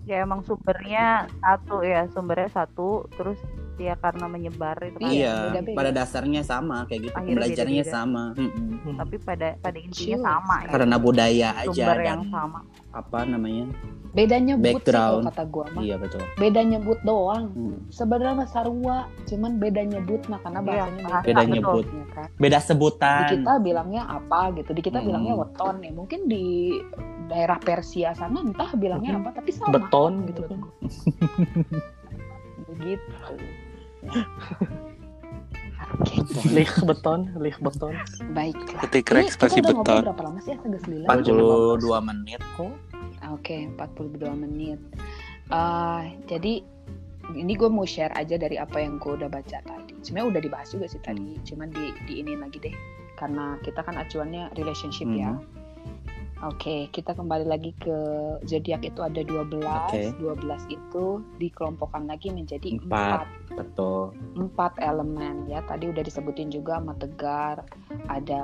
Speaker 3: ya emang sumbernya satu ya sumbernya satu terus ya karena menyebar itu kan.
Speaker 2: Iya,
Speaker 4: beda-beda.
Speaker 2: pada dasarnya sama kayak gitu.
Speaker 3: Akhirnya
Speaker 2: Pembelajarannya
Speaker 3: beda-beda.
Speaker 2: sama. Mm-mm.
Speaker 5: Hmm.
Speaker 3: Tapi pada pada intinya sama ya.
Speaker 2: Karena budaya aja
Speaker 3: Sumber
Speaker 2: dan
Speaker 3: yang sama.
Speaker 2: apa namanya?
Speaker 4: Beda nyebut sih kalau
Speaker 2: Background.
Speaker 4: kata gua mah.
Speaker 2: Iya betul.
Speaker 4: Beda nyebut doang.
Speaker 2: Hmm.
Speaker 4: Sebenarnya mah sarua, cuman beda nyebut nah karena
Speaker 3: Iya,
Speaker 4: bahasanya
Speaker 3: bahasa,
Speaker 2: Beda
Speaker 3: betul.
Speaker 2: nyebut.
Speaker 4: Ya kan?
Speaker 2: Beda
Speaker 4: Di
Speaker 2: sebutan.
Speaker 4: kita bilangnya apa gitu, di kita
Speaker 2: Hmm.
Speaker 4: bilangnya weton ya. Mungkin di daerah Persia sana entah bilangnya
Speaker 5: Mungkin
Speaker 4: apa, tapi sama.
Speaker 5: beton gitu kan.
Speaker 4: Begitu.
Speaker 5: Lih beton, lih beton.
Speaker 4: Baiklah.
Speaker 6: Ketik
Speaker 4: Ini
Speaker 6: ekspresi
Speaker 4: kita udah ngobrol
Speaker 6: beton.
Speaker 4: berapa lama sih? Agak sembilan.
Speaker 2: 42 menit kok.
Speaker 4: Oke, 42 menit. Eh, jadi ini gue mau share aja dari apa yang gue udah baca tadi. Sebenarnya udah dibahas juga sih tadi, cuman di di ini lagi deh. Karena kita kan acuannya relationship ya. Oke, kita kembali lagi ke zodiak itu ada 12.
Speaker 2: Oke.
Speaker 4: 12 itu dikelompokkan lagi menjadi
Speaker 2: Empat.
Speaker 4: empat
Speaker 2: Betul.
Speaker 4: empat elemen ya tadi udah disebutin juga sama tegar ada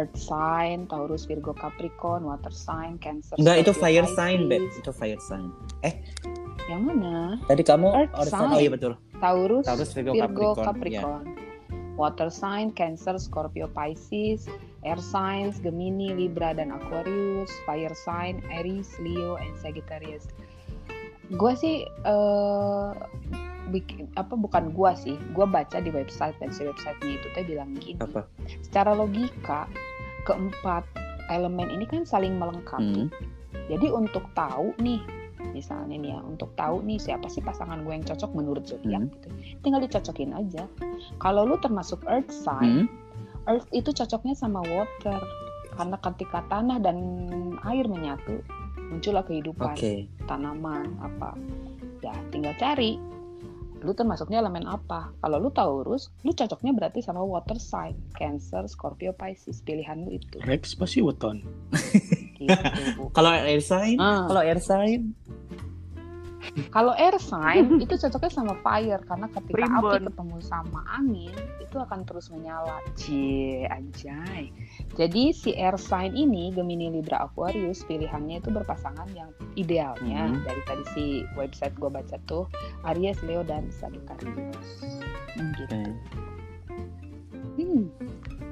Speaker 4: earth sign Taurus Virgo Capricorn water sign Cancer
Speaker 2: Enggak itu fire sign, Beb.
Speaker 4: Pisces.
Speaker 2: Itu fire sign.
Speaker 4: yang mana
Speaker 2: Tadi kamu
Speaker 4: Earth
Speaker 2: Earth
Speaker 4: sign.
Speaker 2: Oh iya betul.
Speaker 4: Taurus,
Speaker 2: Taurus Virgo,
Speaker 4: Virgo
Speaker 2: Capricorn.
Speaker 4: Capricorn,
Speaker 2: Ya.
Speaker 4: Water sign Cancer Scorpio Pisces air signs Gemini Libra dan Aquarius fire sign Aries Leo and Sagittarius gue sih eh bikin apa bukan gua sih gua baca di website dan si websitenya itu teh bilang gini
Speaker 2: Apa?
Speaker 4: secara logika keempat elemen ini kan saling melengkapi.
Speaker 2: Hmm.
Speaker 4: Jadi untuk tahu nih, misalnya nih ya, untuk tahu nih siapa sih pasangan gue yang cocok menurut zodiak
Speaker 2: Hmm.
Speaker 4: gitu, tinggal dicocokin aja. Kalau lu termasuk earth sign,
Speaker 2: Hmm.
Speaker 4: earth itu cocoknya sama water, karena ketika tanah dan air menyatu, muncullah kehidupan,
Speaker 2: Oke.
Speaker 4: tanaman apa. Ya, tinggal cari. Lu termasuknya elemen apa? Kalau lu Taurus, lu cocoknya berarti sama water sign, Cancer, Scorpio, Pisces. Pilihan lu itu.
Speaker 5: Rex pasti weton.
Speaker 4: Gitu.
Speaker 2: Kalau air sign,
Speaker 4: Ah.
Speaker 2: kalau air sign,
Speaker 4: Kalau air sign itu cocoknya sama fire karena ketika
Speaker 3: Primbon.
Speaker 4: api ketemu sama angin itu akan terus menyala. Cie, anjay. Jadi si air sign ini Gemini Libra Aquarius pilihannya itu berpasangan yang idealnya
Speaker 2: Mhm.
Speaker 4: dari tadi si website gue baca tuh Aries, Leo dan Sagittarius. Hmm, gitu. Hmm,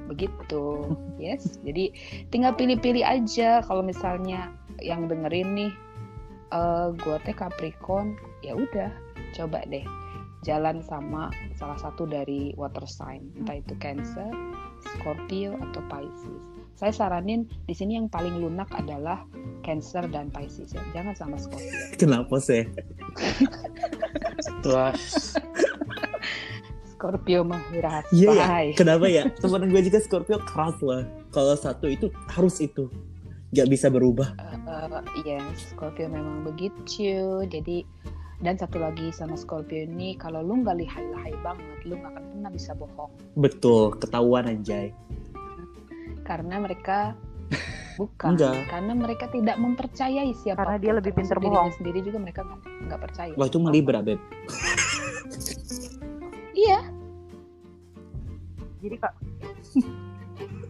Speaker 4: begitu. Yes. Jadi tinggal pilih-pilih aja kalau misalnya yang dengerin nih eh gua teh Capricorn, ya udah coba deh jalan sama salah satu dari water sign, entah itu Cancer, Scorpio atau Pisces. Saya saranin di sini yang paling lunak adalah Cancer dan Pisces ya. Jangan sama Scorpio.
Speaker 2: kenapa sih?
Speaker 5: Terus
Speaker 4: Scorpio mah rahasia.
Speaker 2: Iya ya. Kenapa ya? Temen gue juga Scorpio keras lah. Kalau satu itu harus itu, nggak bisa berubah.
Speaker 4: Eh, Iya, Scorpio memang begitu. Jadi dan satu lagi sama Scorpio ini, kalau lu nggak lihai-lihai banget, lu nggak akan pernah bisa bohong.
Speaker 2: Betul, ketahuan anjay.
Speaker 4: Karena mereka bukan,
Speaker 2: Enggak.
Speaker 4: karena mereka tidak mempercayai siapa.
Speaker 3: Karena dia lebih pintar bohong.
Speaker 4: Sendiri juga mereka nggak percaya.
Speaker 2: Wah itu mah Libra, Beb.
Speaker 4: Iya,
Speaker 3: Jadi kak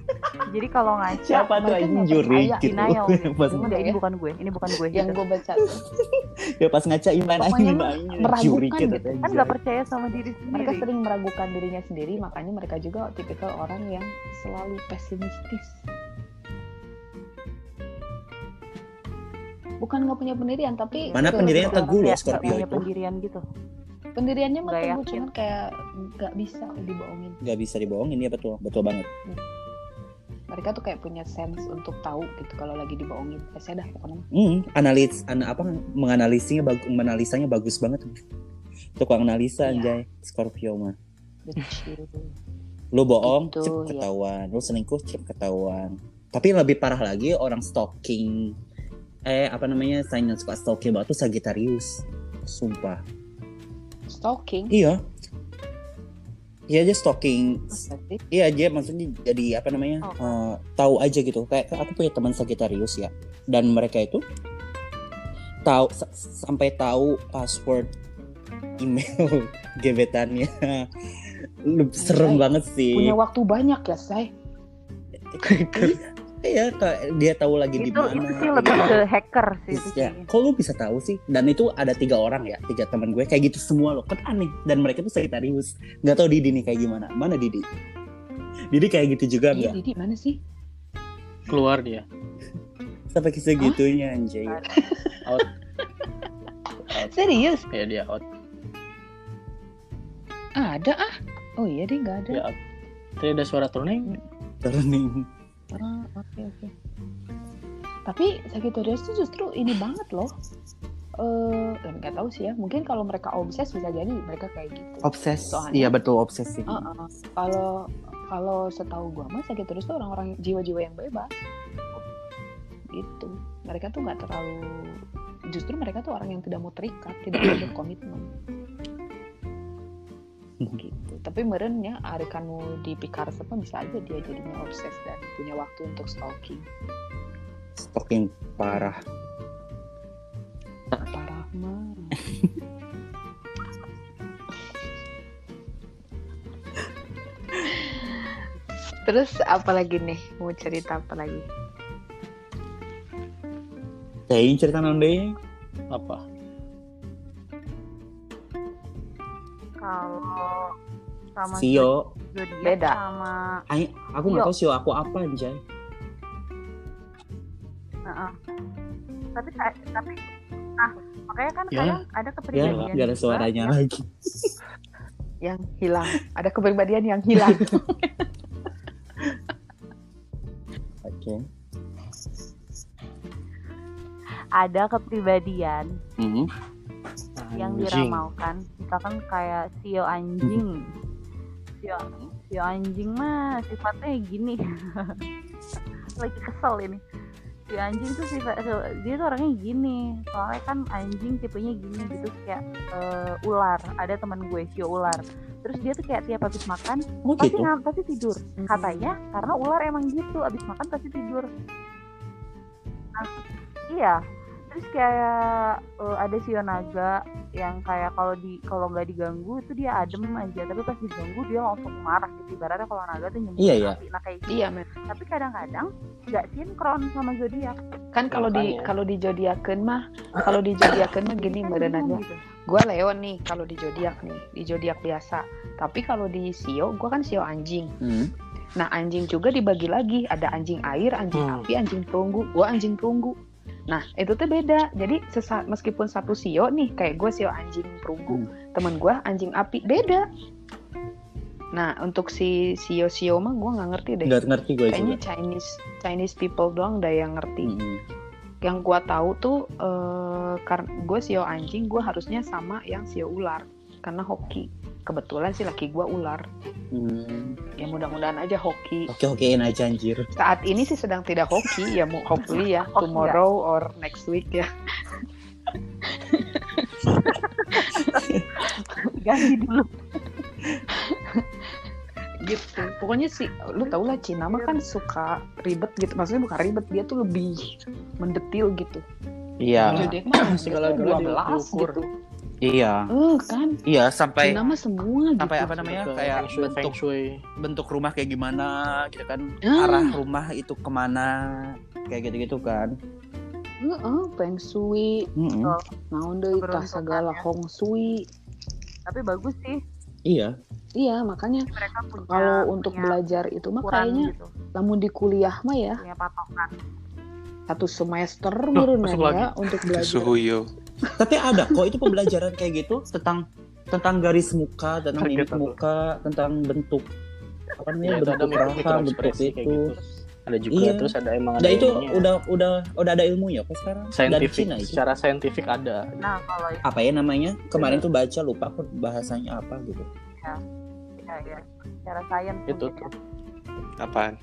Speaker 3: Jadi kalau ngaca
Speaker 2: Siapa tuh
Speaker 4: mereka
Speaker 2: anjing juri gitu.
Speaker 3: denial gitu.
Speaker 2: Pas,
Speaker 3: Cuma
Speaker 4: Enggak
Speaker 3: ini
Speaker 4: ya.
Speaker 3: bukan gue, ini bukan gue.
Speaker 4: yang
Speaker 3: gitu.
Speaker 4: gue baca
Speaker 2: ya pas ngaca iman
Speaker 4: Pokoknya
Speaker 2: anjing
Speaker 4: meragukan
Speaker 2: juri
Speaker 4: gitu.
Speaker 2: gitu.
Speaker 3: kan nggak percaya sama diri
Speaker 4: mereka
Speaker 3: sendiri.
Speaker 4: sering meragukan dirinya sendiri, makanya mereka juga tipikal orang yang selalu pesimistis. Bukan nggak punya pendirian, tapi
Speaker 2: Mana pendiriannya teguh loh
Speaker 3: nggak
Speaker 2: Scorpio
Speaker 3: punya
Speaker 2: itu.
Speaker 3: pendirian gitu.
Speaker 4: pendiriannya mah teguh, cuman kayak nggak bisa dibohongin.
Speaker 2: Nggak bisa dibohongin ya betul, betul banget.
Speaker 4: Mereka tuh kayak punya sense untuk tahu gitu kalau lagi dibohongin. Eh, saya dah pokoknya.
Speaker 2: Hmm, analis, an apa menganalisanya bagus, menganalisanya bagus banget. Tukang analisa
Speaker 4: Iya.
Speaker 2: anjay, Scorpio mah. Lu bohong,
Speaker 4: Gitu,
Speaker 2: cepet
Speaker 4: ya.
Speaker 2: ketahuan. Lu selingkuh, cepet ketahuan. Tapi lebih parah lagi orang stalking. Eh, apa namanya? Sign yang suka stalking banget tuh Sagittarius. Sumpah.
Speaker 4: Stalking.
Speaker 2: Iya. Iya aja stalking. Iya aja maksudnya jadi apa namanya?
Speaker 3: Oh.
Speaker 2: eh, tahu aja gitu. Kayak aku punya teman Sagittarius ya. Dan mereka itu tahu sa- sampai tahu password email gebetannya. Serem banget sih.
Speaker 4: punya waktu banyak ya, say.
Speaker 2: Iya, kayak dia tahu lagi di mana.
Speaker 3: itu sih lebih ke hacker sih itu
Speaker 2: Ya, kok lu bisa tahu sih? Dan itu ada tiga orang ya, tiga teman gue kayak gitu semua loh. Kan aneh. Dan mereka tuh Sagittarius. Nggak tahu Didi nih kayak gimana. Mana Didi? Didi kayak gitu juga
Speaker 4: Iya,
Speaker 2: nggak?
Speaker 4: Didi mana sih?
Speaker 5: keluar dia
Speaker 2: Sampai segitunya anjay.
Speaker 5: out
Speaker 4: Serius?
Speaker 5: ya dia out
Speaker 4: Ada ah. Oh iya deh nggak ada.
Speaker 5: dia out tadi ada suara turning
Speaker 2: Turning.
Speaker 4: Ah, oke oke. Tapi Sagittarius tuh justru ini banget loh. Eh, nggak tahu sih ya. Mungkin kalau mereka obses bisa jadi mereka kayak gitu.
Speaker 2: Obses.
Speaker 4: Soalnya-
Speaker 2: Iya betul obsesi.
Speaker 4: Ah, ah. Kalau kalau setahu gua mah Sagittarius tuh orang-orang jiwa-jiwa yang bebas. Gitu. Mereka tuh nggak terlalu justru mereka tuh orang yang tidak mau terikat, tidak mau berkomitmen. Gitu. Tapi merennya Ari kanu di Picard mah bisa aja dia jadinya obses dan punya waktu untuk stalking.
Speaker 2: Stalking parah.
Speaker 4: Parah mah. Terus apa lagi nih? Mau cerita apa lagi?
Speaker 2: Kayaknya cerita nonde.
Speaker 5: apa
Speaker 3: sama
Speaker 2: Sio.
Speaker 4: Beda.
Speaker 3: sama
Speaker 2: Ay, aku nggak tahu Sio aku apa anjay.
Speaker 3: Heeh. tapi kayak- tapi ah makanya kan
Speaker 5: Ya.
Speaker 3: kadang ada
Speaker 2: Ya,
Speaker 3: kepribadian
Speaker 2: nggak ada
Speaker 3: juga
Speaker 2: suaranya
Speaker 3: yang-
Speaker 2: lagi.
Speaker 4: Yang hilang. Ada kepribadian yang hilang.
Speaker 2: Oke.
Speaker 3: ada kepribadian
Speaker 2: Mhm.
Speaker 3: yang
Speaker 5: Anjing.
Speaker 3: diramalkan misalkan kayak sio anjing sio sio anjing mah sifatnya gini. Lagi kesel ini. Si anjing tuh sifat dia tuh orangnya gini. Soalnya kan anjing tipenya gini gitu kayak eh, ular. Ada teman gue sio ular. Terus dia tuh kayak tiap habis makan
Speaker 2: Oh
Speaker 3: pasti
Speaker 2: gitu.
Speaker 3: ngam pasti tidur. Katanya karena ular emang gitu abis makan pasti tidur. Nah, iya terus kayak eh, ada sio naga yang kayak kalau di kalau nggak diganggu itu dia adem aja tapi pas diganggu dia langsung marah gitu ibaratnya kalau naga tuh nyembunyi
Speaker 2: Iya, iya.
Speaker 3: nah kayak gitu
Speaker 4: iya, men.
Speaker 3: tapi kadang-kadang nggak sinkron sama zodiak
Speaker 4: Kan kalau di kalau di zodiakeun mah kalau di zodiakeun mah gini
Speaker 3: Kan
Speaker 4: merenanya.
Speaker 3: bingung gitu.
Speaker 4: Gua Leo nih kalau di zodiak nih, di zodiak biasa. Tapi kalau di Sio, gua kan Sio anjing.
Speaker 2: Hmm.
Speaker 4: Nah, anjing juga dibagi lagi, ada anjing air, anjing
Speaker 5: Hmm.
Speaker 4: api, anjing perunggu. Gua anjing perunggu. Nah, itu tuh beda. Jadi sesa- meskipun satu Sio nih, kayak gue Sio anjing perunggu,
Speaker 2: Hmm.
Speaker 4: teman gua anjing api, beda. Nah, untuk si Sio Sio mah gua nggak ngerti deh.
Speaker 2: Nggak ngerti gue
Speaker 4: Kayaknya
Speaker 2: juga.
Speaker 4: Chinese Chinese people doang dah yang ngerti.
Speaker 2: Mhm.
Speaker 4: Yang gua tahu tuh eh karena gue Sio anjing, gua harusnya sama yang Sio ular karena hoki. Kebetulan sih laki gua ular.
Speaker 2: Hmm.
Speaker 4: Ya mudah-mudahan aja hoki.
Speaker 2: Oke okein aja anjir.
Speaker 4: Saat ini sih sedang tidak hoki ya mau hopefully ya tomorrow or next week ya.
Speaker 3: ganti dulu
Speaker 4: gitu. Pokoknya sih lu tau lah Cina mah kan suka ribet gitu. Maksudnya bukan ribet, dia tuh lebih mendetil gitu.
Speaker 2: Iya.
Speaker 4: Jadi mah
Speaker 5: Segala-gala
Speaker 4: 12
Speaker 5: diukur.
Speaker 4: gitu.
Speaker 2: Iya.
Speaker 4: Eh kan
Speaker 2: Iya sampai
Speaker 4: Cina mah semua gitu.
Speaker 2: sampai apa namanya
Speaker 5: Ke
Speaker 2: kayak
Speaker 5: feng shui, feng
Speaker 2: bentuk
Speaker 5: shui.
Speaker 2: bentuk rumah kayak gimana gitu kan
Speaker 4: Ah.
Speaker 2: arah rumah itu ke mana kayak gitu-gitu kan
Speaker 4: Heeh, feng shui,
Speaker 2: Mm-mm.
Speaker 4: naon deui tah
Speaker 3: Keberuntungan
Speaker 4: sagala
Speaker 3: ya.
Speaker 4: hong shui.
Speaker 3: tapi bagus sih
Speaker 2: iya
Speaker 4: Iya, makanya
Speaker 3: mereka punya
Speaker 4: kalau untuk
Speaker 3: punya
Speaker 4: belajar itu mah kayaknya
Speaker 3: gitu
Speaker 4: lamun di kuliah mah ya
Speaker 3: punya patokan
Speaker 4: satu semester meureun ya untuk belajar.
Speaker 6: Suhuyo.
Speaker 2: Tapi ada kok itu pembelajaran kayak gitu tentang tentang garis muka tentang mimik
Speaker 5: aku.
Speaker 2: muka tentang bentuk apa namanya
Speaker 5: Ya,
Speaker 2: bentuk rasa bentuk itu
Speaker 5: gitu. Ada juga
Speaker 2: Iya.
Speaker 5: terus ada emang ada
Speaker 2: Nah itu
Speaker 5: ilmunya.
Speaker 2: udah udah udah ada ilmunya kok sekarang dari
Speaker 5: scientific
Speaker 2: Cina itu
Speaker 5: secara saintifik ada
Speaker 3: nah kalau itu
Speaker 2: apa ya namanya kemarin tuh baca lupa aku bahasanya apa gitu
Speaker 3: ya, ya secara sains
Speaker 5: itu tuh
Speaker 3: ya.
Speaker 6: Apaan?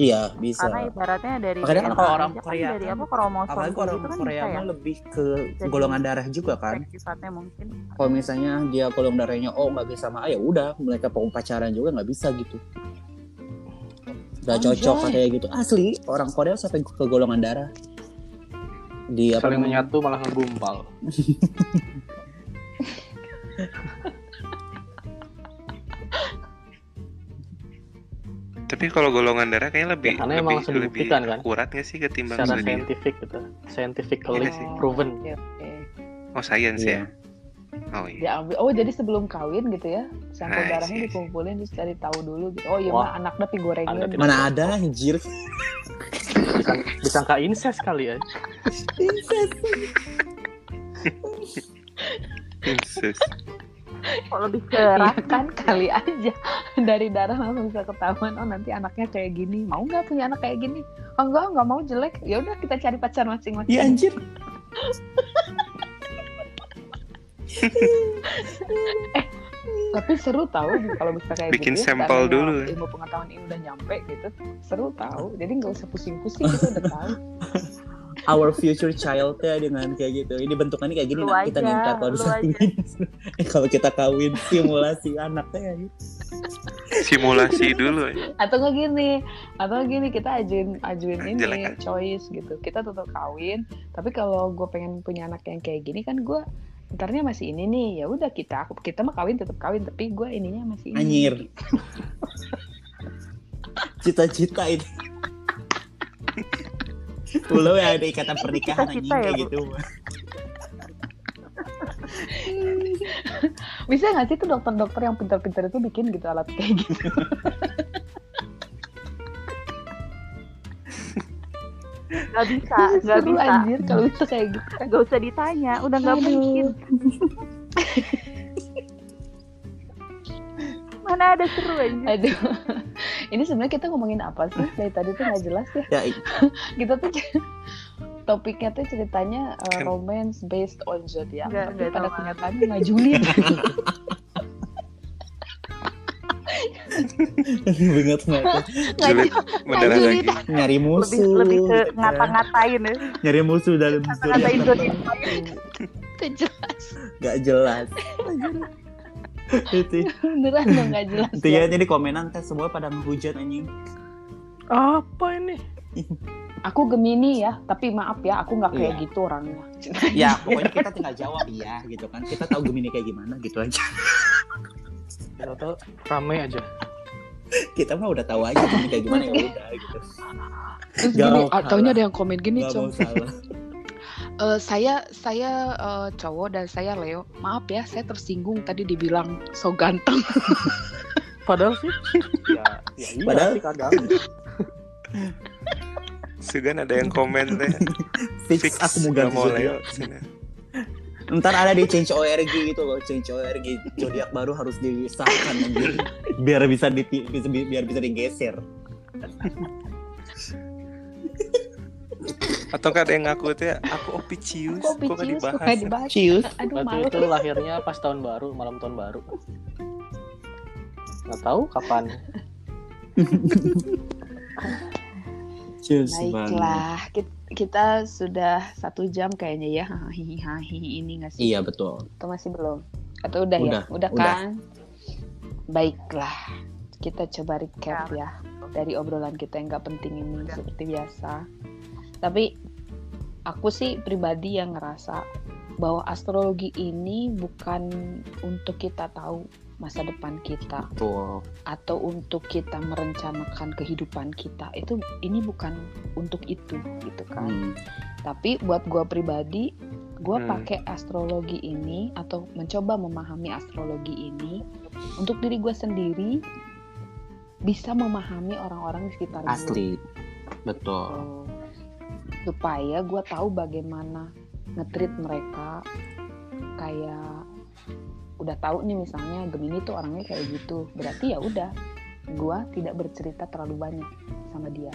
Speaker 2: Iya bisa.
Speaker 3: Karena ibaratnya dari
Speaker 2: Makanya kan kalau orang
Speaker 3: kan
Speaker 2: Korea
Speaker 3: dari
Speaker 2: kan,
Speaker 3: apa kromosom
Speaker 2: apalagi
Speaker 3: kayak
Speaker 2: orang
Speaker 3: gitu kan
Speaker 2: Korea
Speaker 3: ya?
Speaker 2: lebih ke
Speaker 3: Jadi-
Speaker 2: golongan darah juga kan.
Speaker 3: sifatnya mungkin.
Speaker 2: Kalau misalnya dia golongan darahnya O nggak bisa sama A ya udah mereka mau pacaran juga nggak bisa gitu. Nggak cocok
Speaker 4: Anjay.
Speaker 2: kayak gitu. Asli orang Korea sampai ke golongan darah. Di apa
Speaker 5: saling menyatu malah ngegumpal
Speaker 6: Tapi Tapi kalau golongan darah kayaknya lebih
Speaker 5: Ya, karena
Speaker 6: lebih,
Speaker 5: emang langsung
Speaker 6: lebih
Speaker 5: kan?
Speaker 6: akurat nggak sih ketimbang
Speaker 5: secara
Speaker 6: zodiak?
Speaker 5: scientific gitu scientifically
Speaker 6: Iya sih.
Speaker 5: proven
Speaker 3: Oke, oke.
Speaker 6: Oh science
Speaker 2: Iya.
Speaker 6: ya. Oh iya.
Speaker 3: Diambil. Oh jadi sebelum kawin gitu ya sampel
Speaker 6: Nice,
Speaker 3: darahnya
Speaker 6: yes.
Speaker 3: dikumpulin terus cari tahu dulu gitu. Oh iya mah anaknya pi gorengan.
Speaker 5: Anda tidak-
Speaker 2: Mana ada anjir.
Speaker 5: Disang- disangka incest kali ya
Speaker 6: Incest.
Speaker 3: Kok lebih
Speaker 4: Ya kan kali aja. Dari darah langsung bisa ketahuan oh nanti anaknya kayak gini. Mau nggak punya anak kayak gini? Oh, enggak nggak mau jelek. Ya udah kita cari pacar masing-masing.
Speaker 2: Iya anjir.
Speaker 4: tapi seru tahu kalau bisa kayak
Speaker 6: Bikin
Speaker 4: gitu
Speaker 6: sampel
Speaker 4: darahnya
Speaker 6: dulu.
Speaker 4: ilmu pengetahuan ini udah nyampe gitu seru tahu jadi nggak usah pusing-pusing kita udah tahu
Speaker 2: Our future child ya dengan kayak gitu. Ini bentukannya kayak gini.
Speaker 3: Lu
Speaker 2: Nah, kita minta kalau disatuin. Eh, kalau kita kawin simulasi anaknya ya.
Speaker 6: Simulasi dulu. ya.
Speaker 4: atau nggak gini atau gini kita ajuin ajuin ini
Speaker 6: Jelek kan?
Speaker 4: choice gitu kita tetap kawin tapi kalau gue pengen punya anak yang kayak gini kan gue ntarnya masih ini nih ya udah kita kita mah kawin tetap kawin tapi gue ininya masih ini
Speaker 2: Anjir. Cita-cita itu. Ulo ya ada ikatan pernikahan anjing
Speaker 3: ya,
Speaker 2: kayak
Speaker 3: Bu?
Speaker 2: gitu.
Speaker 4: bisa nggak sih tuh dokter-dokter yang pintar-pintar itu bikin gitu alat kayak gitu
Speaker 3: Gak bisa, gak bisa.
Speaker 4: anjir kalau bisa kayak gitu
Speaker 3: Gak usah ditanya, udah gak
Speaker 4: Aduh.
Speaker 3: mungkin. Mana ada seru aja.
Speaker 4: aduh ini sebenarnya kita ngomongin apa sih dari tadi tuh nggak jelas ya
Speaker 2: Ya,
Speaker 4: kita tuh topiknya tuh ceritanya uh,
Speaker 6: Kan-
Speaker 4: romance based on zodiac
Speaker 3: Nggak-
Speaker 4: tapi
Speaker 3: nggak
Speaker 4: pada
Speaker 3: tahu.
Speaker 4: kenyataannya nggak julid
Speaker 2: banget
Speaker 6: Julid
Speaker 4: julid.
Speaker 6: lagi.
Speaker 2: nyari
Speaker 3: Lebih
Speaker 2: musuh.
Speaker 3: lebih ke
Speaker 2: gitu kan.
Speaker 3: ngata-ngatain ya.
Speaker 2: Nyari musuh dalam
Speaker 3: Ngata-ngatain
Speaker 2: zodiak.
Speaker 4: Nggak jelas
Speaker 2: Gak jelas. itu.
Speaker 4: Beneran dong nggak jelas
Speaker 2: itu ya jadi komenan teh semua pada menghujat anjing.
Speaker 5: Apa ini?
Speaker 4: Aku gemini ya tapi maaf ya aku nggak kayak
Speaker 2: Iya.
Speaker 4: gitu orangnya.
Speaker 2: Ya pokoknya kita tinggal jawab iya gitu kan. Kita tahu Gemini kayak gimana gitu aja.
Speaker 5: Kita tuh rame aja.
Speaker 2: Kita mah udah tahu aja Gemini kayak gimana ya udah gitu.
Speaker 4: terus gini ah, taunya ada yang komen gini
Speaker 2: nggak
Speaker 4: com Eh, saya saya eh, cowok dan saya Leo. Maaf ya saya tersinggung tadi dibilang so ganteng.
Speaker 5: Padahal sih. Ya, ya iya
Speaker 2: Padahal-
Speaker 5: sih kadang
Speaker 6: Sugan ada yang komen teh.
Speaker 2: fix, aku mau ganti
Speaker 6: mau Leo. Sini.
Speaker 2: ntar ada di change ORG gitu loh change ORG zodiak baru harus disahkan biar bisa di bisa biar bisa digeser
Speaker 6: Atau nggak ada yang ngaku teh aku opicius,
Speaker 4: kok
Speaker 6: kok
Speaker 4: picius kok
Speaker 6: dibahas.
Speaker 2: cius
Speaker 4: aduh malu
Speaker 5: itu lahirnya pas tahun baru, malam tahun baru. Nggak tahu kapan.
Speaker 4: Baiklah, kit- kita sudah satu jam kayaknya ya. Hihi hihi ini nggak sih?
Speaker 2: iya betul
Speaker 4: Atau masih belum? Atau udah, ya?
Speaker 2: Udah,
Speaker 4: Udah
Speaker 2: udah.
Speaker 4: kan? Baiklah, kita coba recap ya dari obrolan kita yang nggak penting ini seperti biasa. Tapi aku sih pribadi yang ngerasa bahwa astrologi ini bukan untuk kita tahu masa depan kita.
Speaker 2: Betul.
Speaker 4: Atau untuk kita merencanakan kehidupan kita. Itu ini bukan untuk itu gitu kan.
Speaker 2: Hmm.
Speaker 4: tapi buat gua pribadi gua
Speaker 6: Hmm.
Speaker 4: pakai astrologi ini atau mencoba memahami astrologi ini untuk diri gua sendiri bisa memahami orang-orang di sekitar
Speaker 2: asli. Betul.
Speaker 4: Oh. Supaya gua tahu bagaimana ngetrit mereka. Kayak udah tahu nih misalnya Gemini tuh orangnya kayak gitu. Berarti ya udah gua tidak bercerita terlalu banyak sama dia.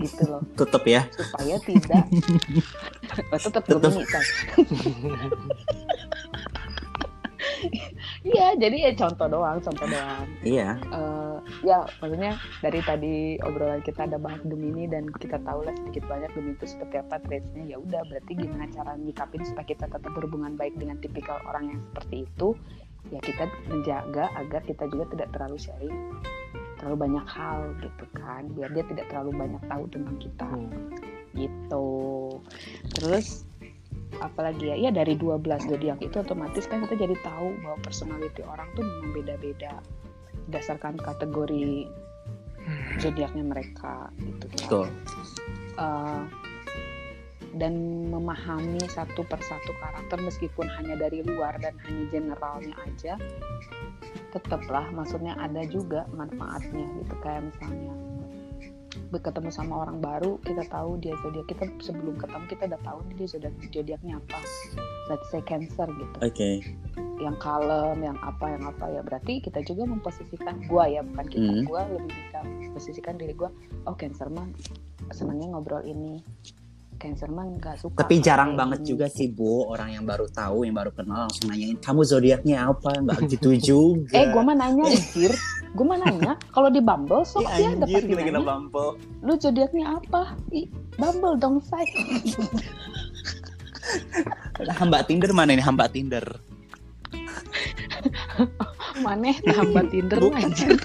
Speaker 4: Gitu loh.
Speaker 2: Tetep ya.
Speaker 4: Supaya tidak Oh, tetap. Gemini kan Iya, jadi ya contoh doang, contoh doang.
Speaker 2: iya
Speaker 4: Eh, ya, maksudnya dari tadi obrolan kita ada bahas Gemini dan kita tahu lah sedikit banyak Gemini itu seperti apa traitsnya. Ya udah, berarti gimana cara nyikapin supaya kita tetap berhubungan baik dengan tipikal orang yang seperti itu? Ya kita menjaga agar kita juga tidak terlalu sharing terlalu banyak hal gitu kan, biar dia tidak terlalu banyak tahu tentang kita
Speaker 5: Hmm.
Speaker 4: gitu. Terus apalagi ya ya dari 12 zodiak itu otomatis kan kita jadi tahu bahwa personality orang tuh memang beda-beda berdasarkan kategori zodiaknya mereka gitu kan.
Speaker 2: Betul.
Speaker 4: Eh, dan memahami satu persatu karakter meskipun hanya dari luar dan hanya generalnya aja tetaplah maksudnya ada juga manfaatnya gitu kayak misalnya ketemu sama orang baru kita tahu dia zodiak kita sebelum ketemu kita udah tahu dia zodiak zodiaknya apa. Let's say cancer gitu.
Speaker 2: Oke.
Speaker 4: yang kalem, yang apa, yang apa ya. Berarti kita juga memposisikan gua ya bukan kita,
Speaker 2: Hmm.
Speaker 4: gua lebih bisa posisikan diri gua, oh cancer mah senangnya ngobrol ini, cancer mah nggak suka.
Speaker 2: Tapi jarang banget juga sih Bu orang yang baru tahu, yang baru kenal langsung nanyain kamu zodiaknya apa? Enggak gitu juga.
Speaker 4: Eh, gua mah nanya anjir, gua mah nanya kalau di Bumble sok ya dapat
Speaker 2: anjir gila-gila
Speaker 4: nanya,
Speaker 2: Bumble.
Speaker 4: lu zodiaknya apa? Ih, Bumble dong say.
Speaker 2: Hamba Tinder mana ini hamba Tinder?
Speaker 4: Maneh tambah Tinder
Speaker 2: Bukan.
Speaker 4: anjir.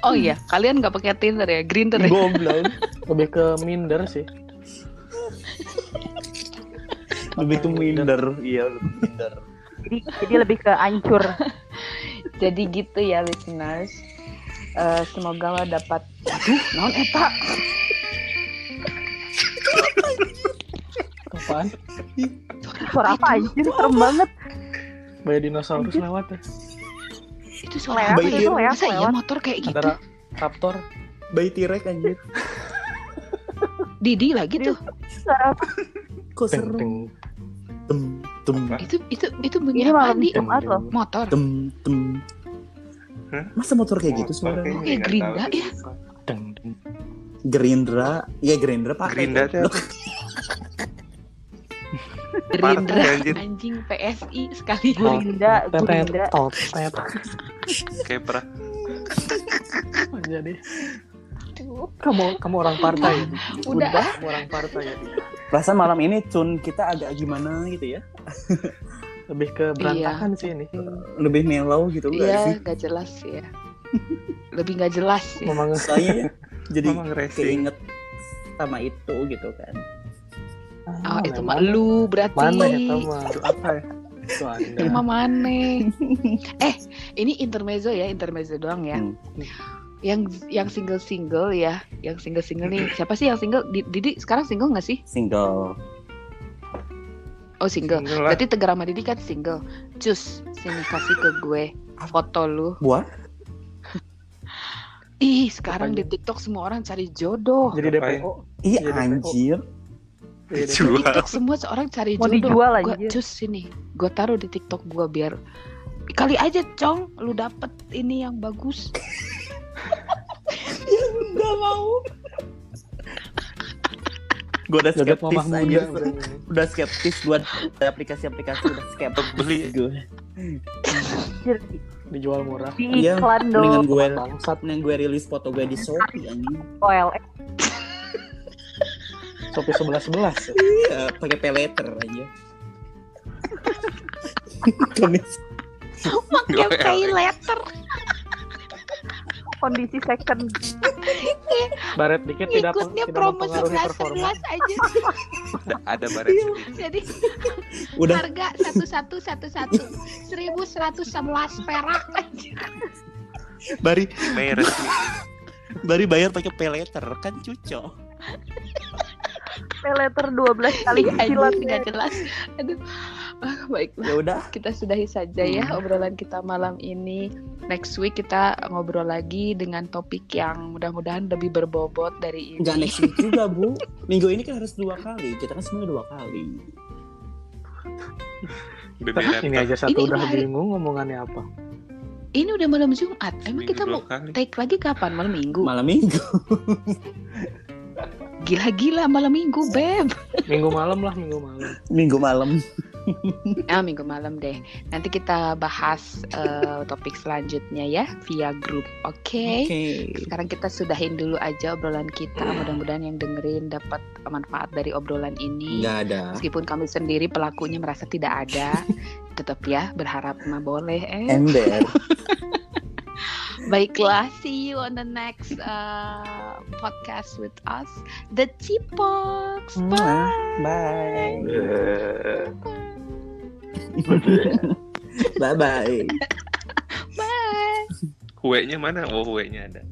Speaker 4: Oh iya, kalian nggak pakai Tinder ya, Grindr ya?
Speaker 5: Goblok. Lebih ke minder sih.
Speaker 2: Lebih ke minder, iya lebih minder.
Speaker 3: Jadi jadi lebih ke ancur.
Speaker 4: Jadi gitu ya listeners. Eh, semoga dapat Aduh, naon eta?
Speaker 5: Apaan?
Speaker 3: Suara apa anjir serem banget.
Speaker 5: Bayi dinosaurus lewat ya.
Speaker 4: Itu suara apa
Speaker 2: Bayi
Speaker 4: ya? Masa iya
Speaker 3: lewat.
Speaker 4: motor kayak gitu?
Speaker 5: Ada raptor.
Speaker 2: Bayi tirek anjir.
Speaker 4: Didi lagi tuh.
Speaker 3: Suara apa?
Speaker 2: Kok seru? Tem tem
Speaker 4: Itu itu itu bunyi
Speaker 3: Ini
Speaker 4: apa di motor?
Speaker 2: tem tem.
Speaker 6: Hah?
Speaker 2: Masa motor kayak gitu suara?
Speaker 4: Kayak Gerinda ya?
Speaker 5: teng.
Speaker 2: Gerindra, ya Gerindra pakai.
Speaker 6: Gerinda
Speaker 2: tuh.
Speaker 4: Gerindra anjing PSI sekali.
Speaker 3: Gurinda,
Speaker 5: Tetet,
Speaker 3: Gurinda.
Speaker 5: tot,
Speaker 6: pernah
Speaker 5: Jadi kamu kamu orang partai.
Speaker 4: Udah.
Speaker 5: Kamu orang partai ya.
Speaker 2: Perasaan malam ini tune kita agak gimana gitu ya?
Speaker 5: Lebih ke berantakan sih ini.
Speaker 2: Lebih mellow gitu enggak
Speaker 4: Iya,
Speaker 2: sih?
Speaker 4: gak jelas ya. Lebih gak jelas ya.
Speaker 5: Memang
Speaker 2: Soalnya jadi
Speaker 6: Memang
Speaker 2: keinget sama itu gitu kan.
Speaker 4: Oh,
Speaker 5: Ah,
Speaker 4: itu mah
Speaker 5: memang.
Speaker 4: lu berarti.
Speaker 5: Mana ya mah? Itu apa ya? Itu Anda.
Speaker 4: Itu maneh. eh, ini intermezzo ya, intermezzo doang ya.
Speaker 2: Hmm.
Speaker 4: Yang yang single-single ya, yang single-single nih. Siapa sih yang single? Di- Didi sekarang single gak sih?
Speaker 2: Single.
Speaker 4: Oh, single.
Speaker 6: Single lah.
Speaker 4: Berarti Tegar sama Didi kan single. Cus, sini kasih ke gue foto lu.
Speaker 2: Buat?
Speaker 4: Ih, sekarang
Speaker 5: Apanya?
Speaker 4: di TikTok semua orang cari jodoh.
Speaker 5: Jadi? DPO.
Speaker 2: Iya anjir.
Speaker 5: DPO.
Speaker 6: Jual.
Speaker 4: TikTok semua seorang cari
Speaker 3: Mau
Speaker 4: jodoh.
Speaker 3: dijual
Speaker 4: Gua,
Speaker 3: anjir.
Speaker 4: cus sini, gue taruh di TikTok gue biar kali aja cong, lu dapet ini yang bagus.
Speaker 2: Gak mau. Gue udah skeptis
Speaker 5: muda.
Speaker 2: aja. Udah skeptis buat aplikasi-aplikasi udah skeptis
Speaker 6: Beli.
Speaker 2: gue.
Speaker 5: Dijual murah.
Speaker 3: Di
Speaker 2: Iya,
Speaker 3: iklan
Speaker 2: Mendingan
Speaker 3: dong.
Speaker 2: gue
Speaker 5: Bangsat.
Speaker 2: yang gue rilis foto gue di Shopee anjing.
Speaker 3: OLX.
Speaker 5: Shopee sebelas sebelas.
Speaker 2: Iya, pakai pay letter aja.
Speaker 4: Pakai pay letter.
Speaker 3: Kondisi second.
Speaker 5: Baret dikit tidak
Speaker 4: Ikutnya
Speaker 5: tidak
Speaker 4: promo sebelas sebelas aja.
Speaker 6: ada, ada baret sedikit.
Speaker 4: Jadi
Speaker 2: udah
Speaker 4: harga satu satu satu satu seribu seratus sebelas perak aja.
Speaker 2: bari
Speaker 6: resmi
Speaker 2: bari bayar pakai pay letter kan cuco.
Speaker 3: Pay letter 12 kali silat.
Speaker 4: nggak jelas. Aduh. Ah, baiklah.
Speaker 2: Ya udah,
Speaker 4: kita sudahi saja ya
Speaker 2: Hmm.
Speaker 4: obrolan kita malam ini. Next week kita ngobrol lagi dengan topik yang mudah-mudahan lebih berbobot dari ini.
Speaker 2: nggak next week juga bu. Minggu ini kan harus dua kali. Kita kan semuanya dua kali.
Speaker 6: Baby
Speaker 5: Ini
Speaker 6: laptop.
Speaker 5: aja satu
Speaker 4: Ini
Speaker 5: udah
Speaker 4: hari-
Speaker 5: bingung ngomongannya apa.
Speaker 4: Ini udah malam Jumat. Emang
Speaker 6: Seminggu
Speaker 4: kita mau
Speaker 6: kali.
Speaker 4: take lagi kapan? Malam Minggu.
Speaker 2: Malam minggu.
Speaker 4: Gila-gila malam Minggu, Beb.
Speaker 5: Minggu malam lah, minggu malam.
Speaker 2: Minggu malam.
Speaker 4: Ah, Minggu malam deh. Nanti kita bahas eh, topik selanjutnya ya via grup. Oke. Sekarang kita sudahin dulu aja obrolan kita. Mudah-mudahan yang dengerin dapat manfaat dari obrolan ini.
Speaker 2: Nggak ada.
Speaker 4: Meskipun kami sendiri pelakunya merasa tidak ada, tetap ya berharap mah boleh. Eh.
Speaker 2: Ember.
Speaker 4: Baiklah, see you on the next uh, podcast with us, the Cipox.
Speaker 2: Mwah.
Speaker 4: Bye.
Speaker 2: Bye. bye bye.
Speaker 4: Bye.
Speaker 6: Hue-nya mana? Oh, hue-nya ada.